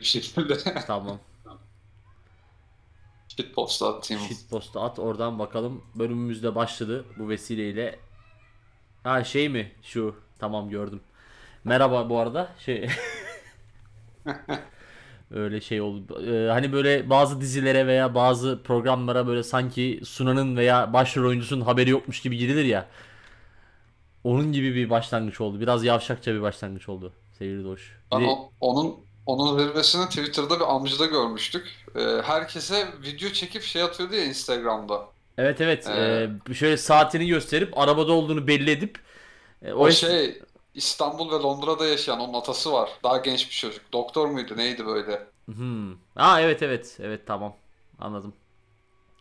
bir şekilde. Tamam. Shitpost'a atayım. Shitpost'a at oradan bakalım. Bölümümüz de başladı bu vesileyle. Ha şey mi? Şu. Tamam gördüm. Merhaba bu arada. Şey Öyle şey oldu. Ee, hani böyle bazı dizilere veya bazı programlara böyle sanki sunanın veya başrol oyuncusunun haberi yokmuş gibi girilir ya. Onun gibi bir başlangıç oldu. Biraz yavşakça bir başlangıç oldu. Hoş. Bir Ben o- onun onun zirvesini Twitter'da bir amcada görmüştük. Ee, herkese video çekip şey atıyordu ya Instagram'da. Evet evet. Ee, Ee, şöyle saatini gösterip arabada olduğunu belli edip e, O es- şey İstanbul ve Londra'da yaşayan onun atası var. Daha genç bir çocuk. Doktor muydu neydi böyle? Hmm. Aa evet evet. Evet tamam. Anladım.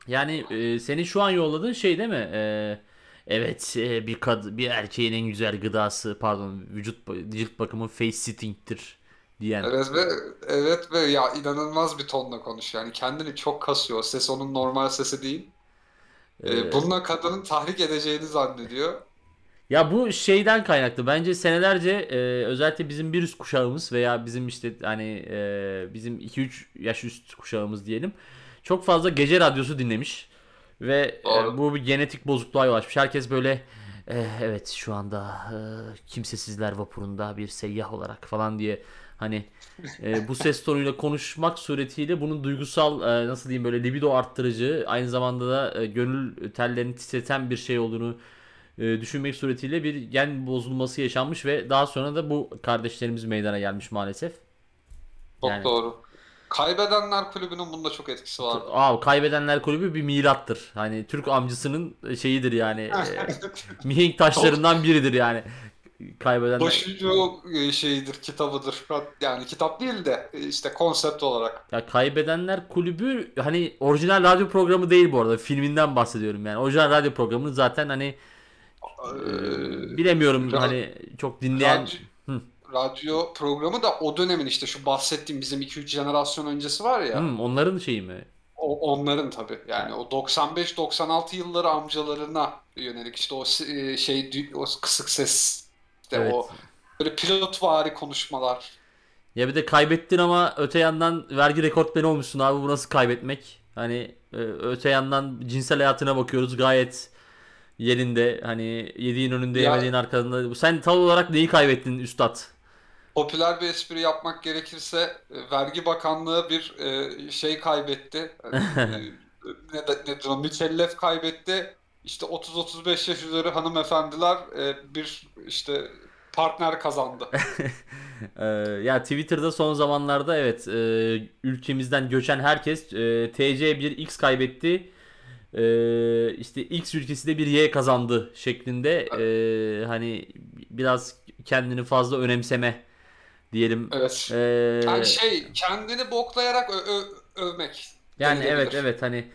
Yani e, senin şu an yolladığın şey değil mi? E, evet e, bir kad bir erkeğin en güzel gıdası pardon vücut cilt bakımı face sitting'tir diyen. Evet ve evet ve ya inanılmaz bir tonla konuşuyor. Yani kendini çok kasıyor. Ses onun normal sesi değil. Ee, Ee, bununla kadının tahrik edeceğini zannediyor. Ya bu şeyden kaynaklı. Bence senelerce e, özellikle bizim bir üst kuşağımız veya bizim işte hani e, bizim 2-3 yaş üst kuşağımız diyelim. Çok fazla gece radyosu dinlemiş. Ve e, bu bir genetik bozukluğa yol açmış. Herkes böyle e, evet şu anda e, kimsesizler vapurunda bir seyyah olarak falan diye hani e, bu ses tonuyla konuşmak suretiyle bunun duygusal e, nasıl diyeyim böyle libido arttırıcı aynı zamanda da e, gönül tellerini titreten bir şey olduğunu e, düşünmek suretiyle bir gen bozulması yaşanmış ve daha sonra da bu kardeşlerimiz meydana gelmiş maalesef. Çok Yani- doğru. Kaybedenler kulübünün bunda çok etkisi var. Aa, kaybedenler kulübü bir mirattır. Hani Türk amcasının şeyidir yani. e, mihenk taşlarından biridir yani. Kaybedenler. Başucu e, şeyidir, kitabıdır. Yani kitap değil de e, işte konsept olarak. Ya kaybedenler kulübü hani orijinal radyo programı değil bu arada. Filminden bahsediyorum yani. Orijinal radyo programını zaten hani Ee, bilemiyorum Ra- hani çok dinleyen radyo, Hı. radyo programı da o dönemin işte şu bahsettiğim bizim 2-3 jenerasyon öncesi var ya. Hmm, onların şeyi mi? O, onların tabii yani o 95-96 yılları amcalarına yönelik işte o e, şey o kısık ses işte Evet. o böyle pilotvari konuşmalar. Ya bir de kaybettin ama öte yandan vergi rekortmeni olmuşsun abi bu nasıl kaybetmek? Hani e, öte yandan cinsel hayatına bakıyoruz gayet yerinde. Hani yediğin önünde Ya- yemediğin arkasında. Sen tam olarak neyi kaybettin üstad? Popüler bir espri yapmak gerekirse e, Vergi Bakanlığı bir e, şey kaybetti. Ne nedir o? Mükellef kaybetti. İşte 30-35 yaş üzeri hanımefendiler e, bir işte partner kazandı. Ee, ya Twitter'da son zamanlarda evet e, ülkemizden göçen herkes e, TC1X kaybetti. E, işte X ülkesi de bir Y kazandı şeklinde e, hani biraz kendini fazla önemseme diyelim. Evet. E, Yani şey kendini boklayarak ö- ö- övmek. Yani evet evet hani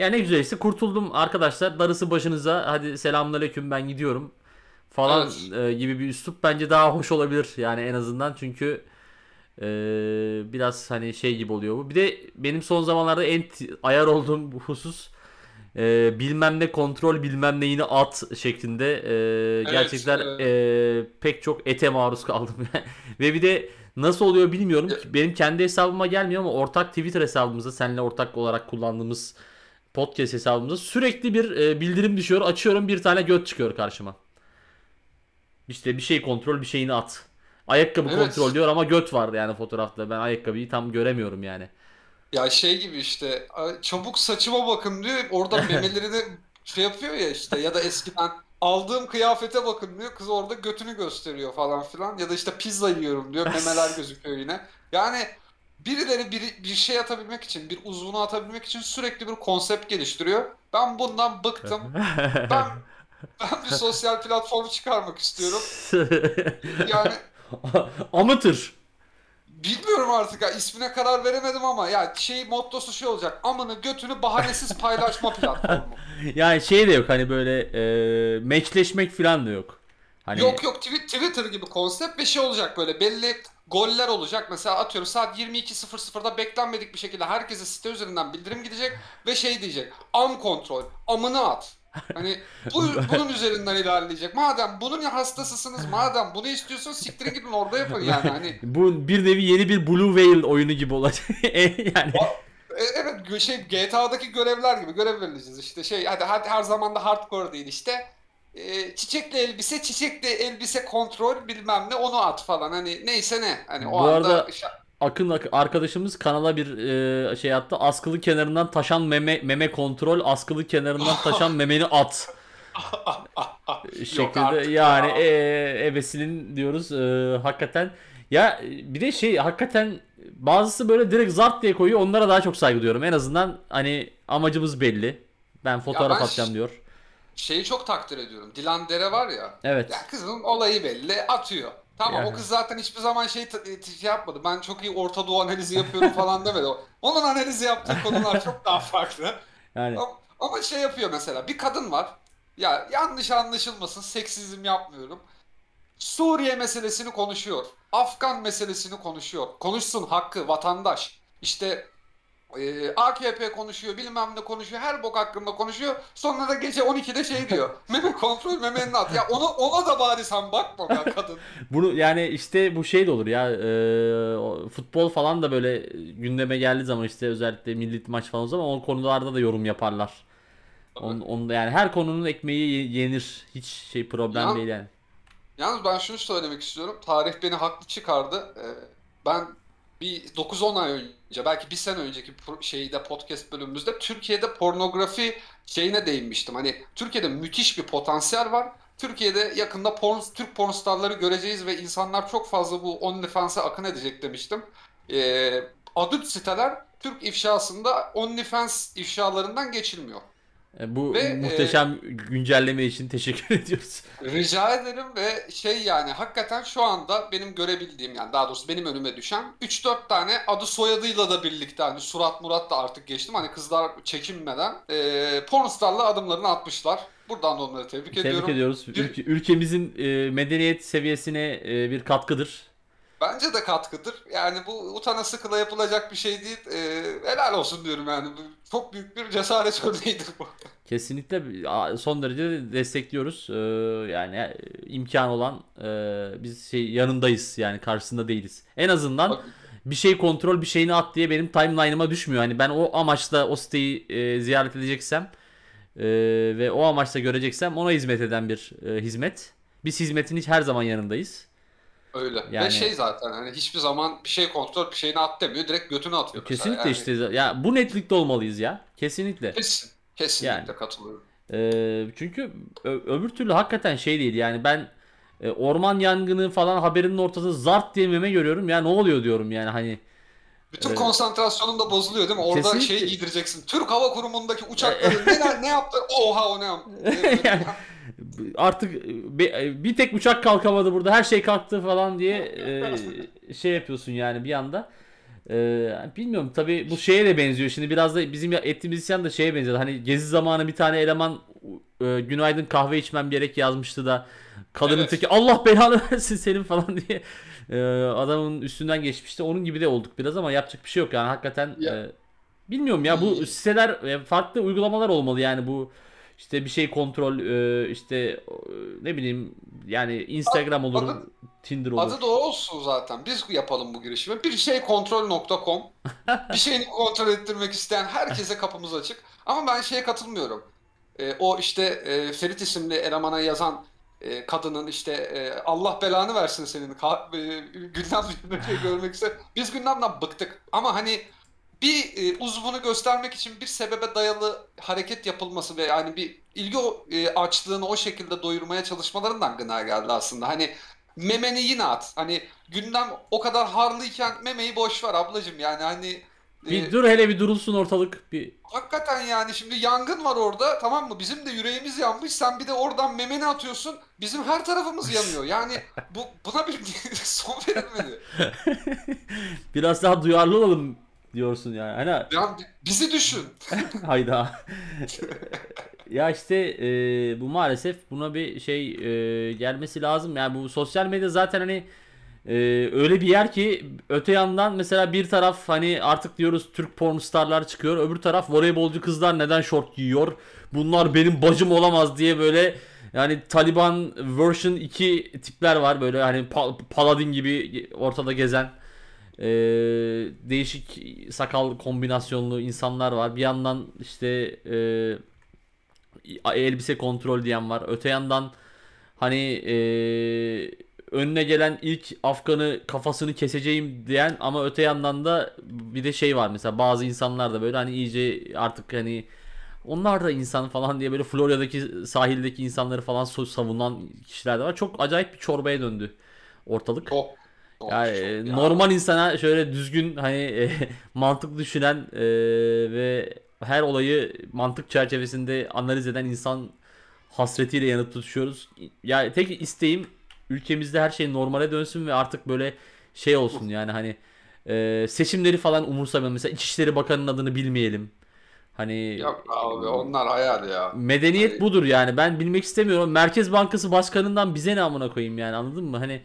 ya ne güzel işte kurtuldum arkadaşlar. Darısı başınıza hadi selamünaleyküm ben gidiyorum falan e, gibi bir üslup bence daha hoş olabilir yani en azından. Çünkü e, biraz hani şey gibi oluyor bu. Bir de benim son zamanlarda en ayar olduğum bu husus e, bilmem ne kontrol bilmem neyini at şeklinde e, gerçekten evet. e, pek çok ete maruz kaldım. Ve bir de nasıl oluyor bilmiyorum. Benim kendi hesabıma gelmiyor ama ortak Twitter hesabımıza seninle ortak olarak kullandığımız podcast hesabımıza sürekli bir e, bildirim düşüyor açıyorum bir tane göt çıkıyor karşıma işte bir şey kontrol bir şeyini at ayakkabı Evet. kontrol diyor ama göt vardı yani fotoğrafta ben ayakkabıyı tam göremiyorum yani Ya şey gibi işte "Ay, çabuk saçıma bakın diyor. Orada memelerini şey yapıyor ya işte ya da eskiden aldığım kıyafete bakın diyor. Kız orada götünü gösteriyor falan filan. Ya da işte pizza yiyorum diyor. Memeler gözüküyor yine. Yani birileri bir, bir şey atabilmek için, bir uzvunu atabilmek için sürekli bir konsept geliştiriyor. Ben bundan bıktım. Ben ben bir sosyal platform çıkarmak istiyorum. Yani Amatör. Bilmiyorum artık ya ismine karar veremedim ama ya şey mottosu şey olacak. Amını götünü bahanesiz paylaşma platformu. Yani şey de yok hani böyle e, meçleşmek falan da yok. Hani Yok yok Twi- Twitter gibi konsept ve şey olacak böyle belli goller olacak. Mesela atıyorum saat 22.00'da beklenmedik bir şekilde herkese site üzerinden bildirim gidecek ve şey diyecek. Am kontrol, amını at. Hani bu, bunun üzerinden ilerleyecek. Madem bunun hastasısınız, madem bunu istiyorsun siktirin gidin orada yapın yani. Hani Bu bir nevi yeni bir Blue Whale oyunu gibi olacak. yani E, Evet gö- şey GTA'daki görevler gibi görev verileceğiz işte şey hadi, hadi her zaman da hardcore değil işte E, çiçekli elbise çiçekli elbise kontrol bilmem ne onu at falan hani neyse ne hani o Bu anda arada- Akın ak- arkadaşımız kanala bir e, şey attı. Askılı kenarından taşan meme meme kontrol, askılı kenarından taşan memeni at. şeklinde yani ya. e, ebesinin diyoruz e, hakikaten. Ya bir de şey hakikaten bazısı böyle direkt zart diye koyuyor. Onlara daha çok saygı duyuyorum. En azından hani amacımız belli. Ben fotoğraf ben atacağım diyor. Şeyi çok takdir ediyorum Dilan Dere var ya Evet. ya kızın olayı belli atıyor tamam Yani. o kız zaten hiçbir zaman şey, t- şey yapmadı ben çok iyi Orta Doğu analizi yapıyorum falan demedi onun analizi yaptığı konular çok daha farklı Yani Ama, ama şey yapıyor mesela bir kadın var. Ya yanlış anlaşılmasın seksizm yapmıyorum. Suriye meselesini konuşuyor. Afgan meselesini konuşuyor. Konuşsun hakkı vatandaş. İşte e, AKP konuşuyor bilmem ne konuşuyor. Her bok hakkında konuşuyor. Sonra da gece 12'de şey diyor. Meme kontrol memenin at. Ya ona, ona da bari sen bakma ya kadın. Bunu yani işte bu şey de olur ya e, futbol falan da böyle gündeme geldiği zaman işte özellikle milli maç falan o zaman o konularda da yorum yaparlar. On, on, yani her konunun ekmeği ye- yenir. Hiç şey problem Ya- değil yani. Yalnız ben şunu söylemek istiyorum. Tarih beni haklı çıkardı. Ee, Ben bir 9-10 ay önce, belki bir sene önceki şeyde podcast bölümümüzde Türkiye'de pornografi şeyine değinmiştim. Hani Türkiye'de müthiş bir potansiyel var. Türkiye'de yakında porn, Türk pornstarları göreceğiz ve insanlar çok fazla bu OnlyFans'a akın edecek demiştim. Ee, adult siteler Türk ifşasında OnlyFans ifşalarından geçilmiyor. E, Bu Ve, muhteşem güncelleme için teşekkür ediyoruz. Rica ederim ve şey yani hakikaten şu anda benim görebildiğim yani daha doğrusu benim önüme düşen 3-4 tane adı soyadıyla da birlikte hani surat murat da artık geçtim hani kızlar çekinmeden e, pornstarla adımlarını atmışlar. Buradan da onları tebrik, Tebrik ediyorum. ediyoruz. Tüm- Ülke- ülkemizin e, medeniyet seviyesine e, bir katkıdır. Bence de katkıdır. Yani bu utana sıkıla yapılacak bir şey değil. E, helal olsun diyorum yani. Bu çok büyük bir cesaret örneğidir bu. Kesinlikle son derece de destekliyoruz. Ee, yani e, imkan olan e, biz şey yanındayız yani karşısında değiliz. En azından Bak- bir şey kontrol bir şeyini at diye benim timeline'ıma düşmüyor. Hani ben o amaçla o siteyi e, ziyaret edeceksem e, ve o amaçla göreceksem ona hizmet eden bir e, hizmet. Biz hizmetin hiç her zaman yanındayız. Öyle. Yani- Ve şey zaten hani hiçbir zaman bir şey kontrol bir şeyini at demiyor. Direkt götünü atıyor. Kesinlikle Yani işte ya bu netlikte olmalıyız ya. Kesinlikle. Kesin. Kesinlikle Yani. katılıyorum. Ee, çünkü öbür türlü hakikaten şey değil yani ben e, orman yangını falan haberinin ortasında zart diye meme görüyorum ya ne oluyor diyorum yani hani Bütün Evet. konsantrasyonun da bozuluyor değil mi? Orada Kesinlikle. şey giydireceksin. Türk Hava Kurumu'ndaki uçakları ne, ne yaptı? Oha o ne yaptı? yani artık bir, bir tek uçak kalkamadı burada her şey kalktı falan diye e, şey yapıyorsun yani bir anda. Ee, bilmiyorum tabi bu şeye de benziyor. Şimdi biraz da bizim ettiğimiz isyan da şeye benziyor. Hani gezi zamanı bir tane eleman e, günaydın kahve içmem gerek yazmıştı da kadının Evet. teki Allah belanı versin senin falan diye e, adamın üstünden geçmişti. Onun gibi de olduk biraz ama yapacak bir şey yok yani hakikaten Ya. e, bilmiyorum ya bu siteler e, farklı uygulamalar olmalı yani bu işte bir şey kontrol e, işte e, ne bileyim yani Instagram olur, adı- Tinder olur. Adı da olsun zaten. Biz yapalım bu girişimi. Bir şey kontrol.com Bir şeyini kontrol ettirmek isteyen herkese kapımız açık. Ama ben şeye katılmıyorum. Ee, o işte e, Ferit isimli elemana yazan e, kadının işte e, Allah belanı versin senin ka- e, gündem gündemde görmek ister. Biz gündemden bıktık. Ama hani bir e, uzvunu göstermek için bir sebebe dayalı hareket yapılması ve yani bir ilgi o- e, açlığını o şekilde doyurmaya çalışmalarından gına geldi aslında. Hani memeni yine at. Hani gündem o kadar harlıyken memeyi boş ver ablacığım yani hani e, Bir dur hele bir durulsun ortalık bir hakikaten yani şimdi yangın var orada tamam mı? Bizim de yüreğimiz yanmış. Sen bir de oradan memeni atıyorsun. Bizim her tarafımız yanıyor. Yani bu buna bir son verilmedi. biraz daha duyarlı olalım diyorsun yani. Hani Yani bizi düşün. hayda. ya işte e, bu maalesef buna bir şey e, gelmesi lazım. Yani bu sosyal medya zaten hani e, öyle bir yer ki öte yandan mesela bir taraf hani artık diyoruz Türk pornstarlar çıkıyor. Öbür taraf voleybolcu kızlar neden şort giyiyor? Bunlar benim bacım olamaz diye böyle yani Taliban version 2 tipler var böyle hani pa- paladin gibi ortada gezen e, değişik sakal kombinasyonlu insanlar var. Bir yandan işte e, elbise kontrol diyen var. Öte yandan hani e, önüne gelen ilk Afgan'ı kafasını keseceğim diyen ama öte yandan da bir de şey var mesela bazı insanlar da böyle hani iyice artık hani onlar da insan falan diye böyle Florya'daki sahildeki insanları falan savunan kişiler de var. Çok acayip bir çorbaya döndü ortalık. Çok. Yani çok e, ya. normal insana şöyle düzgün hani e, mantık düşünen e, ve her olayı mantık çerçevesinde analiz eden insan hasretiyle yanıp tutuşuyoruz. Ya tek isteğim ülkemizde her şey normale dönsün ve artık böyle şey olsun yani hani e, seçimleri falan umursamayalım. Mesela İçişleri Bakanı'nın adını bilmeyelim. Hani Yok abi onlar hayal ya. medeniyet Hani- budur yani. Ben bilmek istemiyorum. Merkez Bankası Başkanı'ndan bize ne amına koyayım yani anladın mı? Hani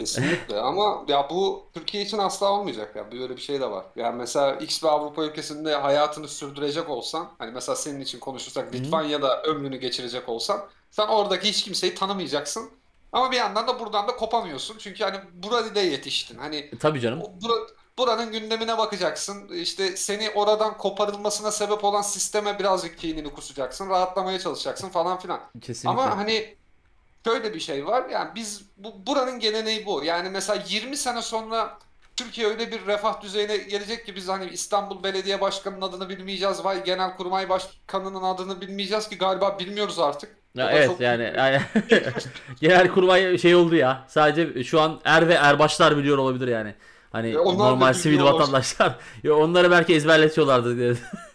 Kesinlikle ama ya bu Türkiye için asla olmayacak ya. Böyle bir şey de var. Yani mesela X bir Avrupa ülkesinde hayatını sürdürecek olsan, hani mesela senin için konuşursak Litvanya'da ömrünü geçirecek olsan, sen oradaki hiç kimseyi tanımayacaksın. Ama bir yandan da buradan da kopamıyorsun. Çünkü hani burada yetiştin. Hani e, tabii canım. o bura- buranın gündemine bakacaksın. İşte seni oradan koparılmasına sebep olan sisteme birazcık kinini kusacaksın. Rahatlamaya çalışacaksın falan filan. Kesinlikle. Ama hani şöyle bir şey var. Yani biz bu buranın geleneği bu. Yani mesela 20 sene sonra Türkiye öyle bir refah düzeyine gelecek ki biz hani İstanbul Belediye Başkanı'nın adını bilmeyeceğiz. Vay Genelkurmay Başkanı'nın adını bilmeyeceğiz ki galiba bilmiyoruz artık. Ya evet yani yani, yani Genelkurmay şey oldu ya. Sadece şu an er ve erbaşlar biliyor olabilir yani. Hani E, onlar normal sivil vatandaşlar. Ya onları belki ezberletiyorlardı diye.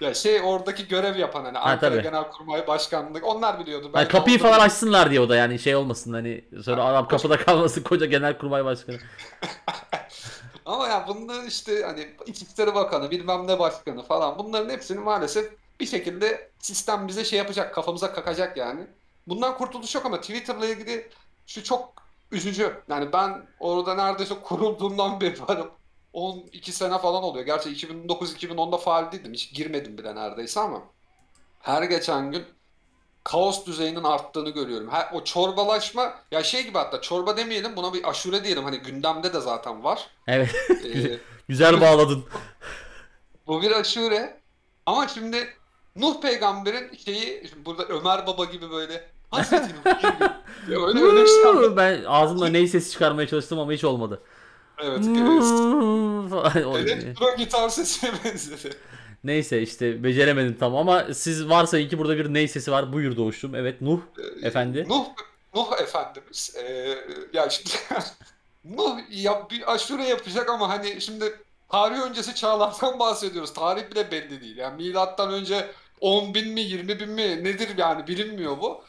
Ya şey oradaki görev yapan hani Ha, Ankara tabii. Genelkurmay Başkanlığı onlar biliyordu. Belki kapıyı falan bir- açsınlar diye o da yani şey olmasın hani sonra adam kapıda kalmasın koca Genelkurmay Başkanı. Ama ya bunların işte hani İçişleri Bakanı, bilmem ne başkanı falan bunların hepsini maalesef bir şekilde sistem bize şey yapacak, kafamıza kakacak yani. Bundan kurtuluş yok ama Twitter'la ilgili şu çok üzücü. Yani ben orada neredeyse kurulduğundan beri varım. 12 sene falan oluyor. Gerçi 2009-2010'da faal değildim. Hiç girmedim bile neredeyse ama her geçen gün kaos düzeyinin arttığını görüyorum. Her, o çorbalaşma ya şey gibi hatta çorba demeyelim buna bir aşure diyelim. Hani gündemde de zaten var. Evet. Ee, Güzel bağladın. bu bir aşure. Ama şimdi Nuh peygamberin şeyi şimdi burada Ömer Baba gibi böyle. Ya öyle öyle bir şey ben ağzımla ney sesi çıkarmaya çalıştım ama hiç olmadı. Evet. Falan o- Elektro gitar sesine benzedi. Neyse işte beceremedim tam ama siz varsayın ki burada bir ney sesi var. Buyur doğuştum. Evet Nuh efendi. Nuh, Nuh Efendimiz. Ee, ya şimdi Nuh ya bir aşure yapacak ama hani şimdi tarih öncesi çağlardan bahsediyoruz. Tarih bile belli değil. Yani milattan önce 10 bin mi 20 bin mi nedir yani bilinmiyor bu.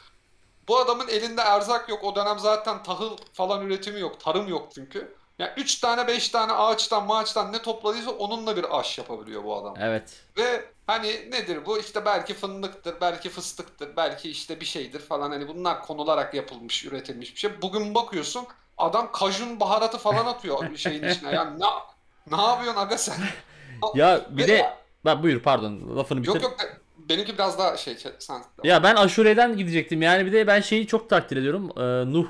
Bu adamın elinde erzak yok. O dönem zaten tahıl falan üretimi yok. Tarım yok çünkü. Yani 3 tane 5 tane ağaçtan maaçtan ne topladıysa onunla bir aş yapabiliyor bu adam. Evet. Ve hani nedir bu? İşte belki fındıktır, belki fıstıktır, belki işte bir şeydir falan. Hani bunlar konularak yapılmış, üretilmiş bir şey. Bugün bakıyorsun adam kajun baharatı falan atıyor şeyin içine. Yani ne, ne yapıyorsun aga sen? Ya bir Ve- de Bak buyur pardon lafını bitir. Yok yok benimki biraz daha şey sen. Ya ben aşureden gidecektim. Yani bir de ben şeyi çok takdir ediyorum. Ee, Nuh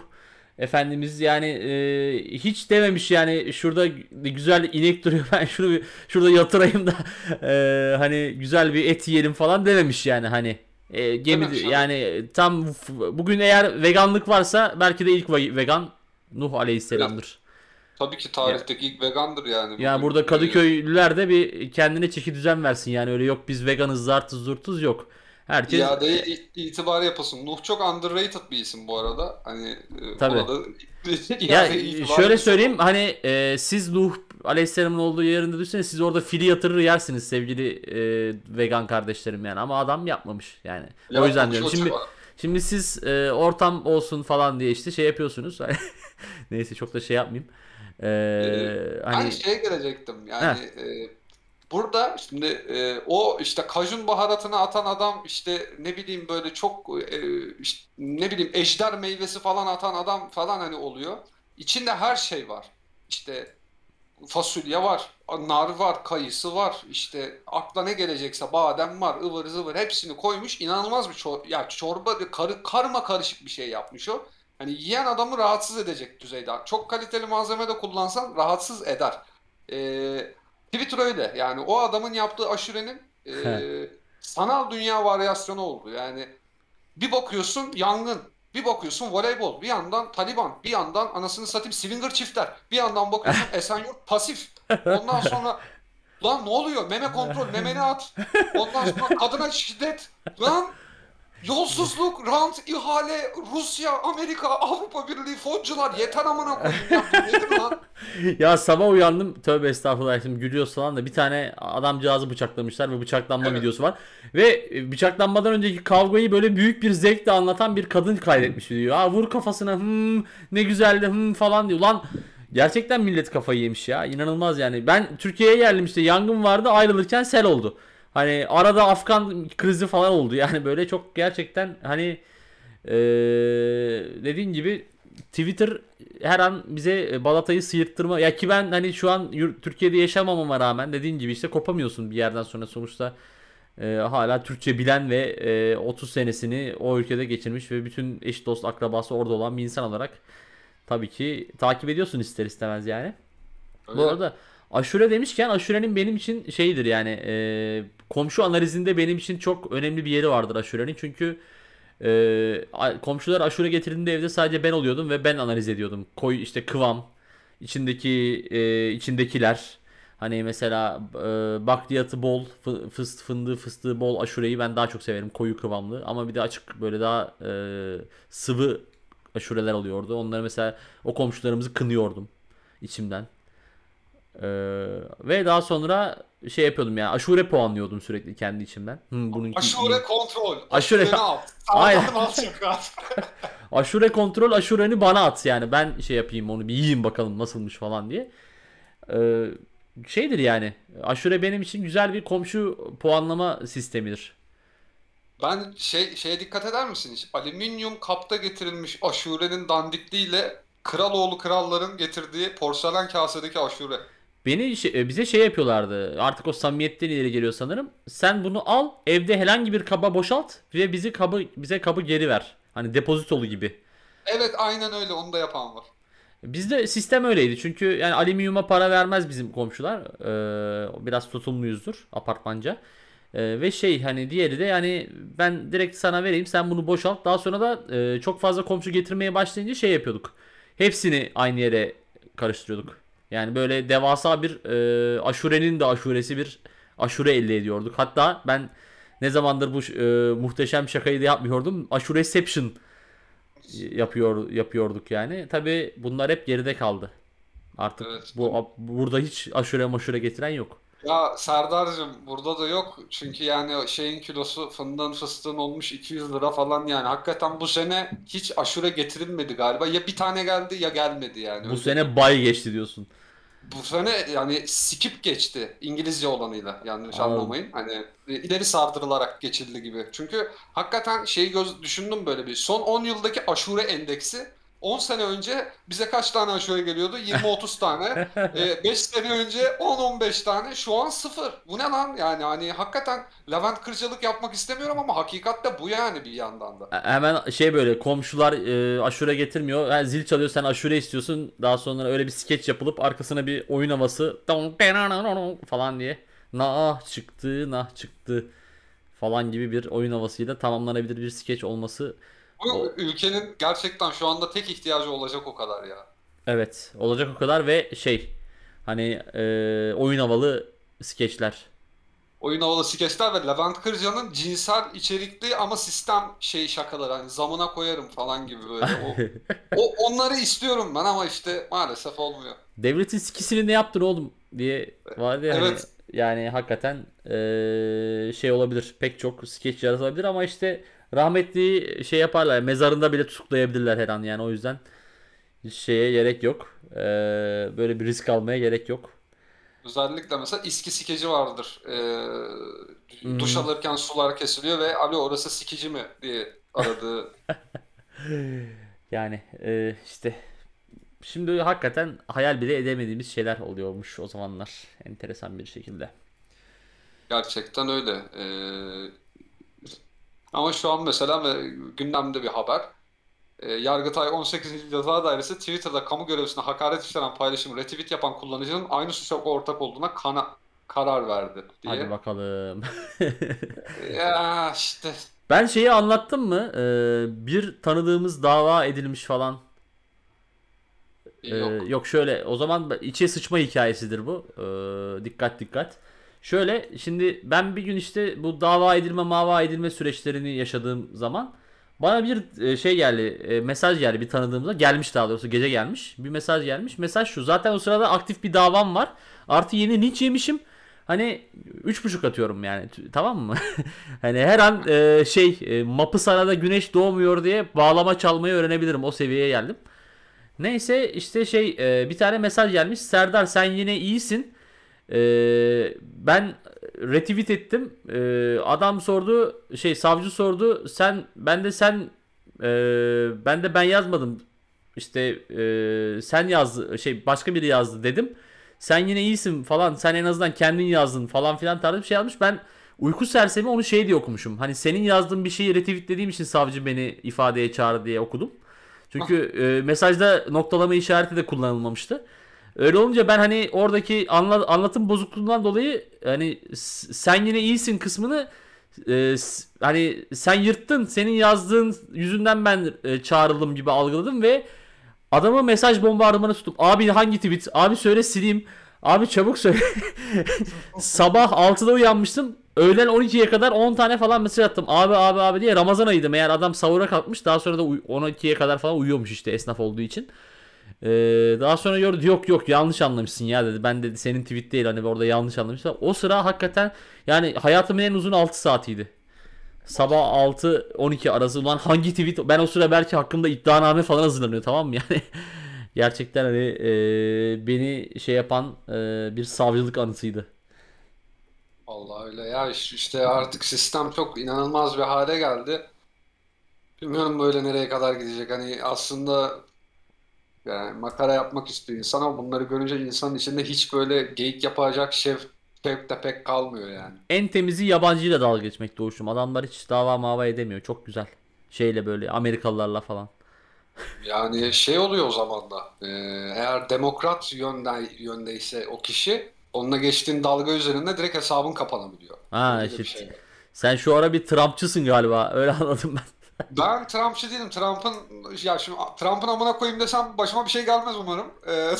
Efendimiz yani e, hiç dememiş yani şurada güzel inek duruyor ben şunu bir, şurada yatırayım da e, hani güzel bir et yiyelim falan dememiş yani hani e, gemi yani tam bugün eğer veganlık varsa belki de ilk ve- vegan Nuh Aleyhisselam'dır. Tabii ki tarihteki ilk vegandır yani. Yani Bugün, burada e, Kadıköylüler de bir kendine çeki düzen versin yani öyle yok biz veganız zartız zurtuz yok. Herkes İadeye itibar yapasın. Nuh çok underrated bir isim bu arada. Hani e, Tabii. ona da Ya şöyle söyleyeyim hani e, siz Nuh Aleyhisselam'ın olduğu yerinde düşünseniz siz orada fili yatırır yersiniz sevgili e, vegan kardeşlerim yani ama adam yapmamış yani. o yüzden diyorum. Şimdi şimdi siz e, ortam olsun falan diye işte şey yapıyorsunuz. Neyse çok da şey yapmayayım. E, Ben hani şeye gelecektim yani e, burada şimdi e, o işte kajun baharatını atan adam işte ne bileyim böyle çok e, işte, ne bileyim ejder meyvesi falan atan adam falan hani oluyor. içinde her şey var. İşte fasulye var, nar var, kayısı var, işte akla ne gelecekse badem var, ıvır zıvır hepsini koymuş. İnanılmaz bir çorba, ya çorba karı, karma karışık bir şey yapmış o. Hani yiyen adamı rahatsız edecek düzeyde. Çok kaliteli malzeme de kullansan rahatsız eder. Ee, Twitter öyle. Yani o adamın yaptığı aşurenin e, sanal dünya varyasyonu oldu. Yani bir bakıyorsun yangın, bir bakıyorsun voleybol, bir yandan Taliban, bir yandan anasını satayım swinger çiftler, bir yandan bakıyorsun Esenyurt pasif. Ondan sonra lan ne oluyor? Meme kontrol, memeni at. Ondan sonra kadına şiddet. Lan Yolsuzluk, rant, ihale, Rusya, Amerika, Avrupa Birliği, foncular yeter amına koyayım ya. Bu nedir lan? Ya sabah uyandım tövbe estağfurullah şimdi gülüyoruz falan da bir tane adamcağızı bıçaklamışlar ve bıçaklanma Evet. videosu var. Ve e, bıçaklanmadan önceki kavgayı böyle büyük bir zevkle anlatan bir kadın kaydetmiş diyor. Aa vur kafasına hmm, ne güzeldi hmm, falan diyor. Lan gerçekten millet kafayı yemiş ya inanılmaz yani. Ben Türkiye'ye geldim işte yangın vardı ayrılırken sel oldu. Hani arada Afgan krizi falan oldu yani böyle çok gerçekten hani ee, dediğin gibi Twitter her an bize balatayı sıyırttırma ya ki ben hani şu an Türkiye'de yaşamamama rağmen dediğin gibi işte kopamıyorsun bir yerden sonra sonuçta e, hala Türkçe bilen ve e, 30 senesini o ülkede geçirmiş ve bütün eş dost akrabası orada olan bir insan olarak tabii ki takip ediyorsun ister istemez yani. Bu Öyle. arada aşure demişken aşurenin benim için şeydir yani e, komşu analizinde benim için çok önemli bir yeri vardır aşurenin çünkü e, komşular aşure getirdiğinde evde sadece ben oluyordum ve ben analiz ediyordum. Koy işte kıvam, içindeki e, içindekiler. Hani mesela e, bakliyatı bol, fı- fıst, fındığı fıstığı bol aşureyi ben daha çok severim koyu kıvamlı. Ama bir de açık böyle daha e, sıvı aşureler oluyordu. Onları mesela o komşularımızı kınıyordum içimden. Ee, ve daha sonra şey yapıyordum ya aşure puanlıyordum sürekli kendi içimden. Hı, bununki Aşure kontrol. Aşure- Aşureni al. Aynen. Aşure kontrol aşureni bana at yani ben şey yapayım onu bir yiyeyim bakalım nasılmış falan diye. Ee, şeydir yani aşure benim için güzel bir komşu puanlama sistemidir. Ben şey şeye dikkat eder misin hiç? Alüminyum kapta getirilmiş aşurenin dandikliğiyle Kraloğlu kralların getirdiği porselen kasedeki aşure. Beni şey- bize şey yapıyorlardı. Artık o samimiyetten ileri geliyor sanırım. Sen bunu al, evde herhangi bir kaba boşalt ve bizi kabı bize kabı geri ver. Hani depozitolu gibi. Evet aynen öyle onu da yapan var. Bizde sistem öyleydi. Çünkü yani alüminyuma para vermez bizim komşular. Ee, biraz tutumluyuzdur apartmanca. Ee, ve şey hani diğeri de yani ben direkt sana vereyim sen bunu boşalt. Daha sonra da e, çok fazla komşu getirmeye başlayınca şey yapıyorduk. Hepsini aynı yere karıştırıyorduk. Yani böyle devasa bir e, aşurenin de aşuresi bir aşure elde ediyorduk. Hatta ben ne zamandır bu e, muhteşem şakayı da yapmıyordum. Aşureception yapıyor yapıyorduk yani. Tabi bunlar hep geride kaldı. Artık Evet. bu burada hiç aşure maşure getiren yok. Ya Serdar'cığım burada da yok. Çünkü yani şeyin kilosu fındığın fıstığın olmuş 200 lira falan yani. Hakikaten bu sene hiç aşure getirilmedi galiba. Ya bir tane geldi ya gelmedi yani. Bu Öyle. sene bay geçti diyorsun. Bu sene yani skip geçti İngilizce olanıyla yanlış Anladım. anlamayın. Hani e, ileri sardırılarak geçildi gibi. Çünkü hakikaten şeyi göz düşündüm böyle bir. Son 10 yıldaki aşure endeksi 10 sene önce bize kaç tane aşure geliyordu? 20-30 tane. 5 sene önce 10-15 tane. Şu an sıfır. Bu ne lan? Yani hani hakikaten Levent Kırcalık yapmak istemiyorum ama hakikat de bu yani bir yandan da. E- Hemen şey böyle komşular e, aşure getirmiyor. Yani zil çalıyor sen aşure istiyorsun. Daha sonra öyle bir skeç yapılıp arkasına bir oyun havası falan diye. Nah çıktı nah çıktı falan gibi bir oyun havasıyla tamamlanabilir bir skeç olması Bu O- ülkenin gerçekten şu anda tek ihtiyacı olacak o kadar ya. Evet olacak o kadar ve şey hani e, oyun havalı skeçler. Oyun havalı skeçler ve Levent Kırca'nın cinsel içerikli ama sistem şey şakaları hani zamına koyarım falan gibi böyle. O, o onları istiyorum ben ama işte maalesef olmuyor. Devletin sikisini ne yaptın oğlum diye vardı ya hani, Evet. yani hakikaten e, şey olabilir pek çok skeç yaratılabilir ama işte rahmetli şey yaparlar mezarında bile tutuklayabilirler her an yani o yüzden şeye gerek yok. E, böyle bir risk almaya gerek yok. Özellikle mesela iski skeci vardır. Ee, Hmm. duş alırken sular kesiliyor ve alo orası sikici mi diye aradığı. Yani e, işte şimdi hakikaten hayal bile edemediğimiz şeyler oluyormuş o zamanlar. Enteresan bir şekilde. Gerçekten öyle. Ee, ama şu an mesela gündemde bir haber. Ee, Yargıtay 18. Ceza Dairesi Twitter'da kamu görevlisine hakaret içeren paylaşımı retweet yapan kullanıcının aynı suça ortak olduğuna kana- karar verdi Hadi diye. bakalım. Ya işte Ben şeyi anlattım mı? Ee, bir tanıdığımız dava edilmiş falan. Ee, yok. yok şöyle o zaman içe sıçma hikayesidir bu. Ee, dikkat dikkat. Şöyle şimdi ben bir gün işte bu dava edilme mava edilme süreçlerini yaşadığım zaman bana bir e, şey geldi e, mesaj geldi bir tanıdığımda gelmiş daha doğrusu gece gelmiş. Bir mesaj gelmiş. Mesaj şu zaten o sırada aktif bir davam var. Artı yeni linç yemişim. Hani üç buçuk atıyorum yani tamam mı? Hani her an e, şey e, mapı sana da güneş doğmuyor diye bağlama çalmayı öğrenebilirim. O seviyeye geldim. Neyse işte şey bir tane mesaj gelmiş. Serdar sen yine iyisin. E, ben retweet ettim. E, adam sordu şey savcı sordu. Sen ben de sen e, ben de ben yazmadım. İşte e, sen yazdı şey başka biri yazdı dedim. Sen yine iyisin falan. Sen en azından kendin yazdın falan filan tarzı bir şey yazmış. Ben uyku sersemi onu şey diye okumuşum. Hani senin yazdığın bir şeyi retweetlediğim için savcı beni ifadeye çağırdı diye okudum. Çünkü e, mesajda noktalama işareti de kullanılmamıştı. Öyle olunca ben hani oradaki anla- anlatım bozukluğundan dolayı hani sen yine iyisin kısmını e, hani sen yırttın senin yazdığın yüzünden ben e, çağrıldım gibi algıladım ve adama mesaj bombardımanı tutup abi hangi tweet? Abi söyle sileyim. Abi çabuk söyle. Sabah 6'da uyanmıştım. Öğlen 12'ye kadar 10 tane falan mesaj attım. Abi abi abi diye Ramazan ayıydı meğer adam sahura kalkmış daha sonra da uy- 12'ye kadar falan uyuyormuş işte esnaf olduğu için ee, daha sonra gördü yok yok yanlış anlamışsın ya dedi. Ben dedi senin tweet değil hani orada yanlış anlamışsın. O sıra hakikaten yani hayatımın en uzun 6 saatiydi. Sabah 6-12 arası ulan hangi tweet ben o sıra belki hakkında iddianame falan hazırlanıyor tamam mı yani gerçekten hani e, beni şey yapan e, bir savcılık anısıydı. Vallahi öyle ya İş- işte artık sistem çok inanılmaz bir hale geldi. Bilmiyorum böyle nereye kadar gidecek. Hani aslında yani makara yapmak istiyor insan ama bunları görünce insanın içinde hiç böyle geyik yapacak şev, şevk de pek kalmıyor yani. En temizi yabancıyla dalga geçmek doğuşum. Adamlar hiç dava mava edemiyor. Çok güzel. Şeyle böyle Amerikalılarla falan. Yani şey oluyor o zaman da e, eğer demokrat yönde, yöndeyse o kişi onunla geçtiğin dalga üzerinde direkt hesabın kapanabiliyor. Ha işte şey sen şu ara bir Trumpçısın galiba. Öyle anladım ben. Ben Trumpçı değilim. Trump'ın ya şimdi Trump'ın amına koyayım desem başıma bir şey gelmez umarım. Ee,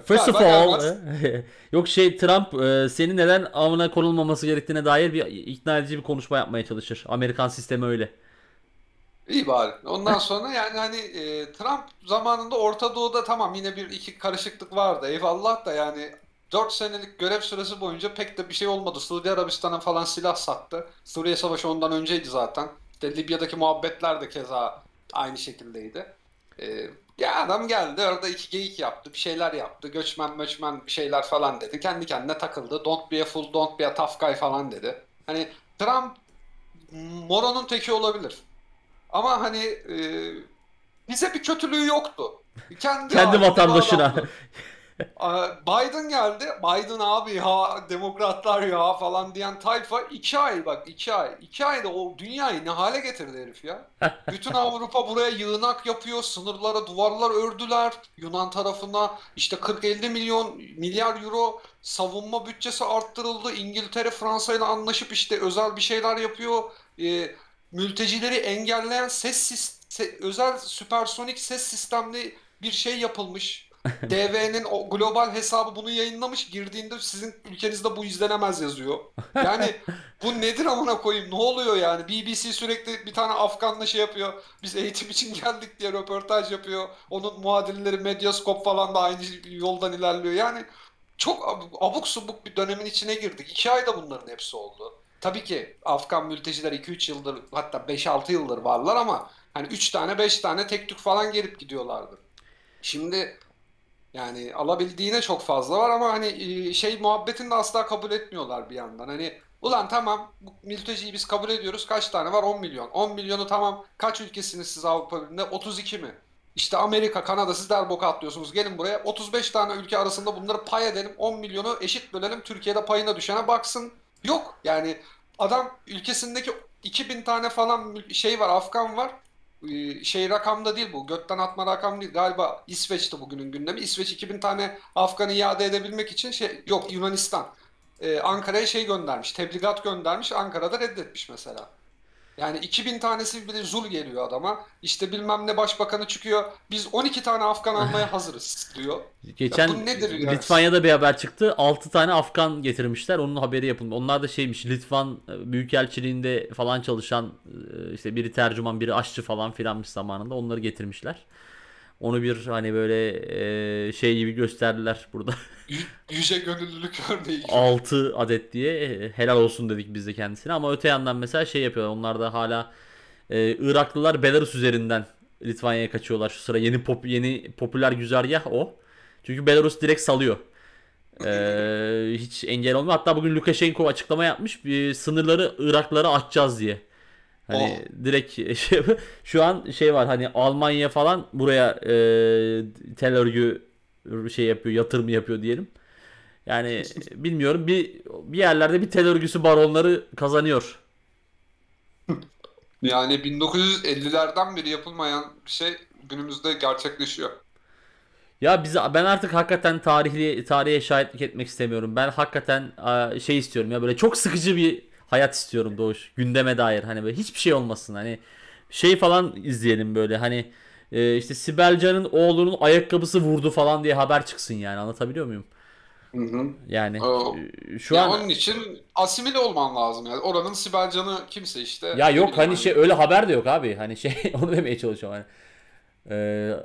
First of all, yok şey Trump e, senin neden amına konulmaması gerektiğine dair bir ikna edici bir konuşma yapmaya çalışır. Amerikan sistemi öyle. İyi bari. Ondan sonra yani hani e, Trump zamanında Orta Doğu'da tamam yine bir iki karışıklık vardı. Eyvallah da yani 4 senelik görev süresi boyunca pek de bir şey olmadı. Suudi Arabistan'a falan silah sattı. Suriye Savaşı ondan önceydi zaten. İşte Libya'daki muhabbetler de keza aynı şekildeydi. E, ya adam geldi orada iki geyik yaptı. Bir şeyler yaptı. Göçmen möçmen bir şeyler falan dedi. Kendi kendine takıldı. Don't be a fool, don't be a tough guy falan dedi. Hani Trump moronun teki olabilir. Ama hani e, bize bir kötülüğü yoktu. Kendi, Kendi vatandaşına. Aa, Biden geldi. Biden abi ya demokratlar ya falan diyen tayfa iki ay bak iki ay. iki ayda o dünyayı ne hale getirdi herif ya. Bütün Avrupa buraya yığınak yapıyor. Sınırlara duvarlar ördüler. Yunan tarafına işte 40-50 milyon milyar euro savunma bütçesi arttırıldı. İngiltere Fransa ile anlaşıp işte özel bir şeyler yapıyor. Ee, mültecileri engelleyen ses sis- se- özel süpersonik ses sistemli bir şey yapılmış. DV'nin o global hesabı bunu yayınlamış. Girdiğinde sizin ülkenizde bu izlenemez yazıyor. Yani bu nedir amına koyayım? Ne oluyor yani? BBC sürekli bir tane Afganla şey yapıyor. Biz eğitim için geldik diye röportaj yapıyor. Onun muadilleri Medyascope falan da aynı yoldan ilerliyor. Yani çok ab- abuk subuk bir dönemin içine girdik. İki ayda bunların hepsi oldu. Tabii ki Afgan mülteciler 2-3 yıldır hatta 5-6 yıldır varlar ama hani 3 tane 5 tane tek tük falan gelip gidiyorlardı. Şimdi yani alabildiğine çok fazla var ama hani e, şey muhabbetini de asla kabul etmiyorlar bir yandan. Hani ulan tamam bu mülteciyi biz kabul ediyoruz. Kaç tane var? 10 milyon. 10 milyonu tamam. Kaç ülkesiniz siz Avrupa Birliği'nde? 32 mi? İşte Amerika, Kanada siz de Erbok'a atlıyorsunuz. Gelin buraya. 35 tane ülke arasında bunları pay edelim. 10 milyonu eşit bölelim. Türkiye'de payına düşene baksın. Yok. Yani adam ülkesindeki 2000 tane falan şey var, Afgan var. Ee, Şey rakamda değil bu. Gökten atma rakam değil. Galiba İsveç'te bugünün gündemi. İsveç 2000 tane Afgan'ı iade edebilmek için şey yok Yunanistan. Ee, Ankara'ya şey göndermiş. Tebligat göndermiş. Ankara'da reddetmiş mesela. Yani 2000 tanesi bile zul geliyor adama. İşte bilmem ne başbakanı çıkıyor. Biz 12 tane Afgan almaya hazırız diyor. Geçen bu nedir ya? Litvanya'da bir haber çıktı. 6 tane Afgan getirmişler. Onun haberi yapıldı. Onlar da şeymiş Litvan e, Büyükelçiliğinde falan çalışan e, işte biri tercüman biri aşçı falan filanmış zamanında. Onları getirmişler. Onu bir hani böyle e, şey gibi gösterdiler burada. Yüce gönüllülük örneği. gibi. 6 adet diye e, helal olsun dedik biz de kendisine. Ama öte yandan mesela şey yapıyorlar. Onlar da hala e, Iraklılar Belarus üzerinden Litvanya'ya kaçıyorlar. Şu sıra yeni pop yeni popüler güzergah o. Çünkü Belarus direkt salıyor. E, hiç engel olmuyor. Hatta bugün Lukashenko açıklama yapmış. Bir sınırları Iraklara açacağız diye. Hani direkt şey, şu an şey var hani Almanya falan buraya e, tel örgü şey yapıyor, yatırım yapıyor diyelim. Yani bilmiyorum bir bir yerlerde bir tel örgüsü baronları kazanıyor. Yani 1950'lerden beri yapılmayan bir şey günümüzde gerçekleşiyor. Ya biz ben artık hakikaten tarihli tarihe şahitlik etmek istemiyorum. Ben hakikaten şey istiyorum ya böyle çok sıkıcı bir hayat istiyorum Doğuş. Gündeme dair hani böyle hiçbir şey olmasın. Hani şey falan izleyelim böyle hani e, işte Sibel Can'ın oğlunun ayakkabısı vurdu falan diye haber çıksın yani anlatabiliyor muyum? Hı hı. Yani Oo. e, şu Ya an onun için asimile olman lazım yani. Oranın Sibel Can'ı kimse işte. Ya yok hani şey öyle haber de yok abi. Hani şey onu demeye çalışıyorum hani. Ee,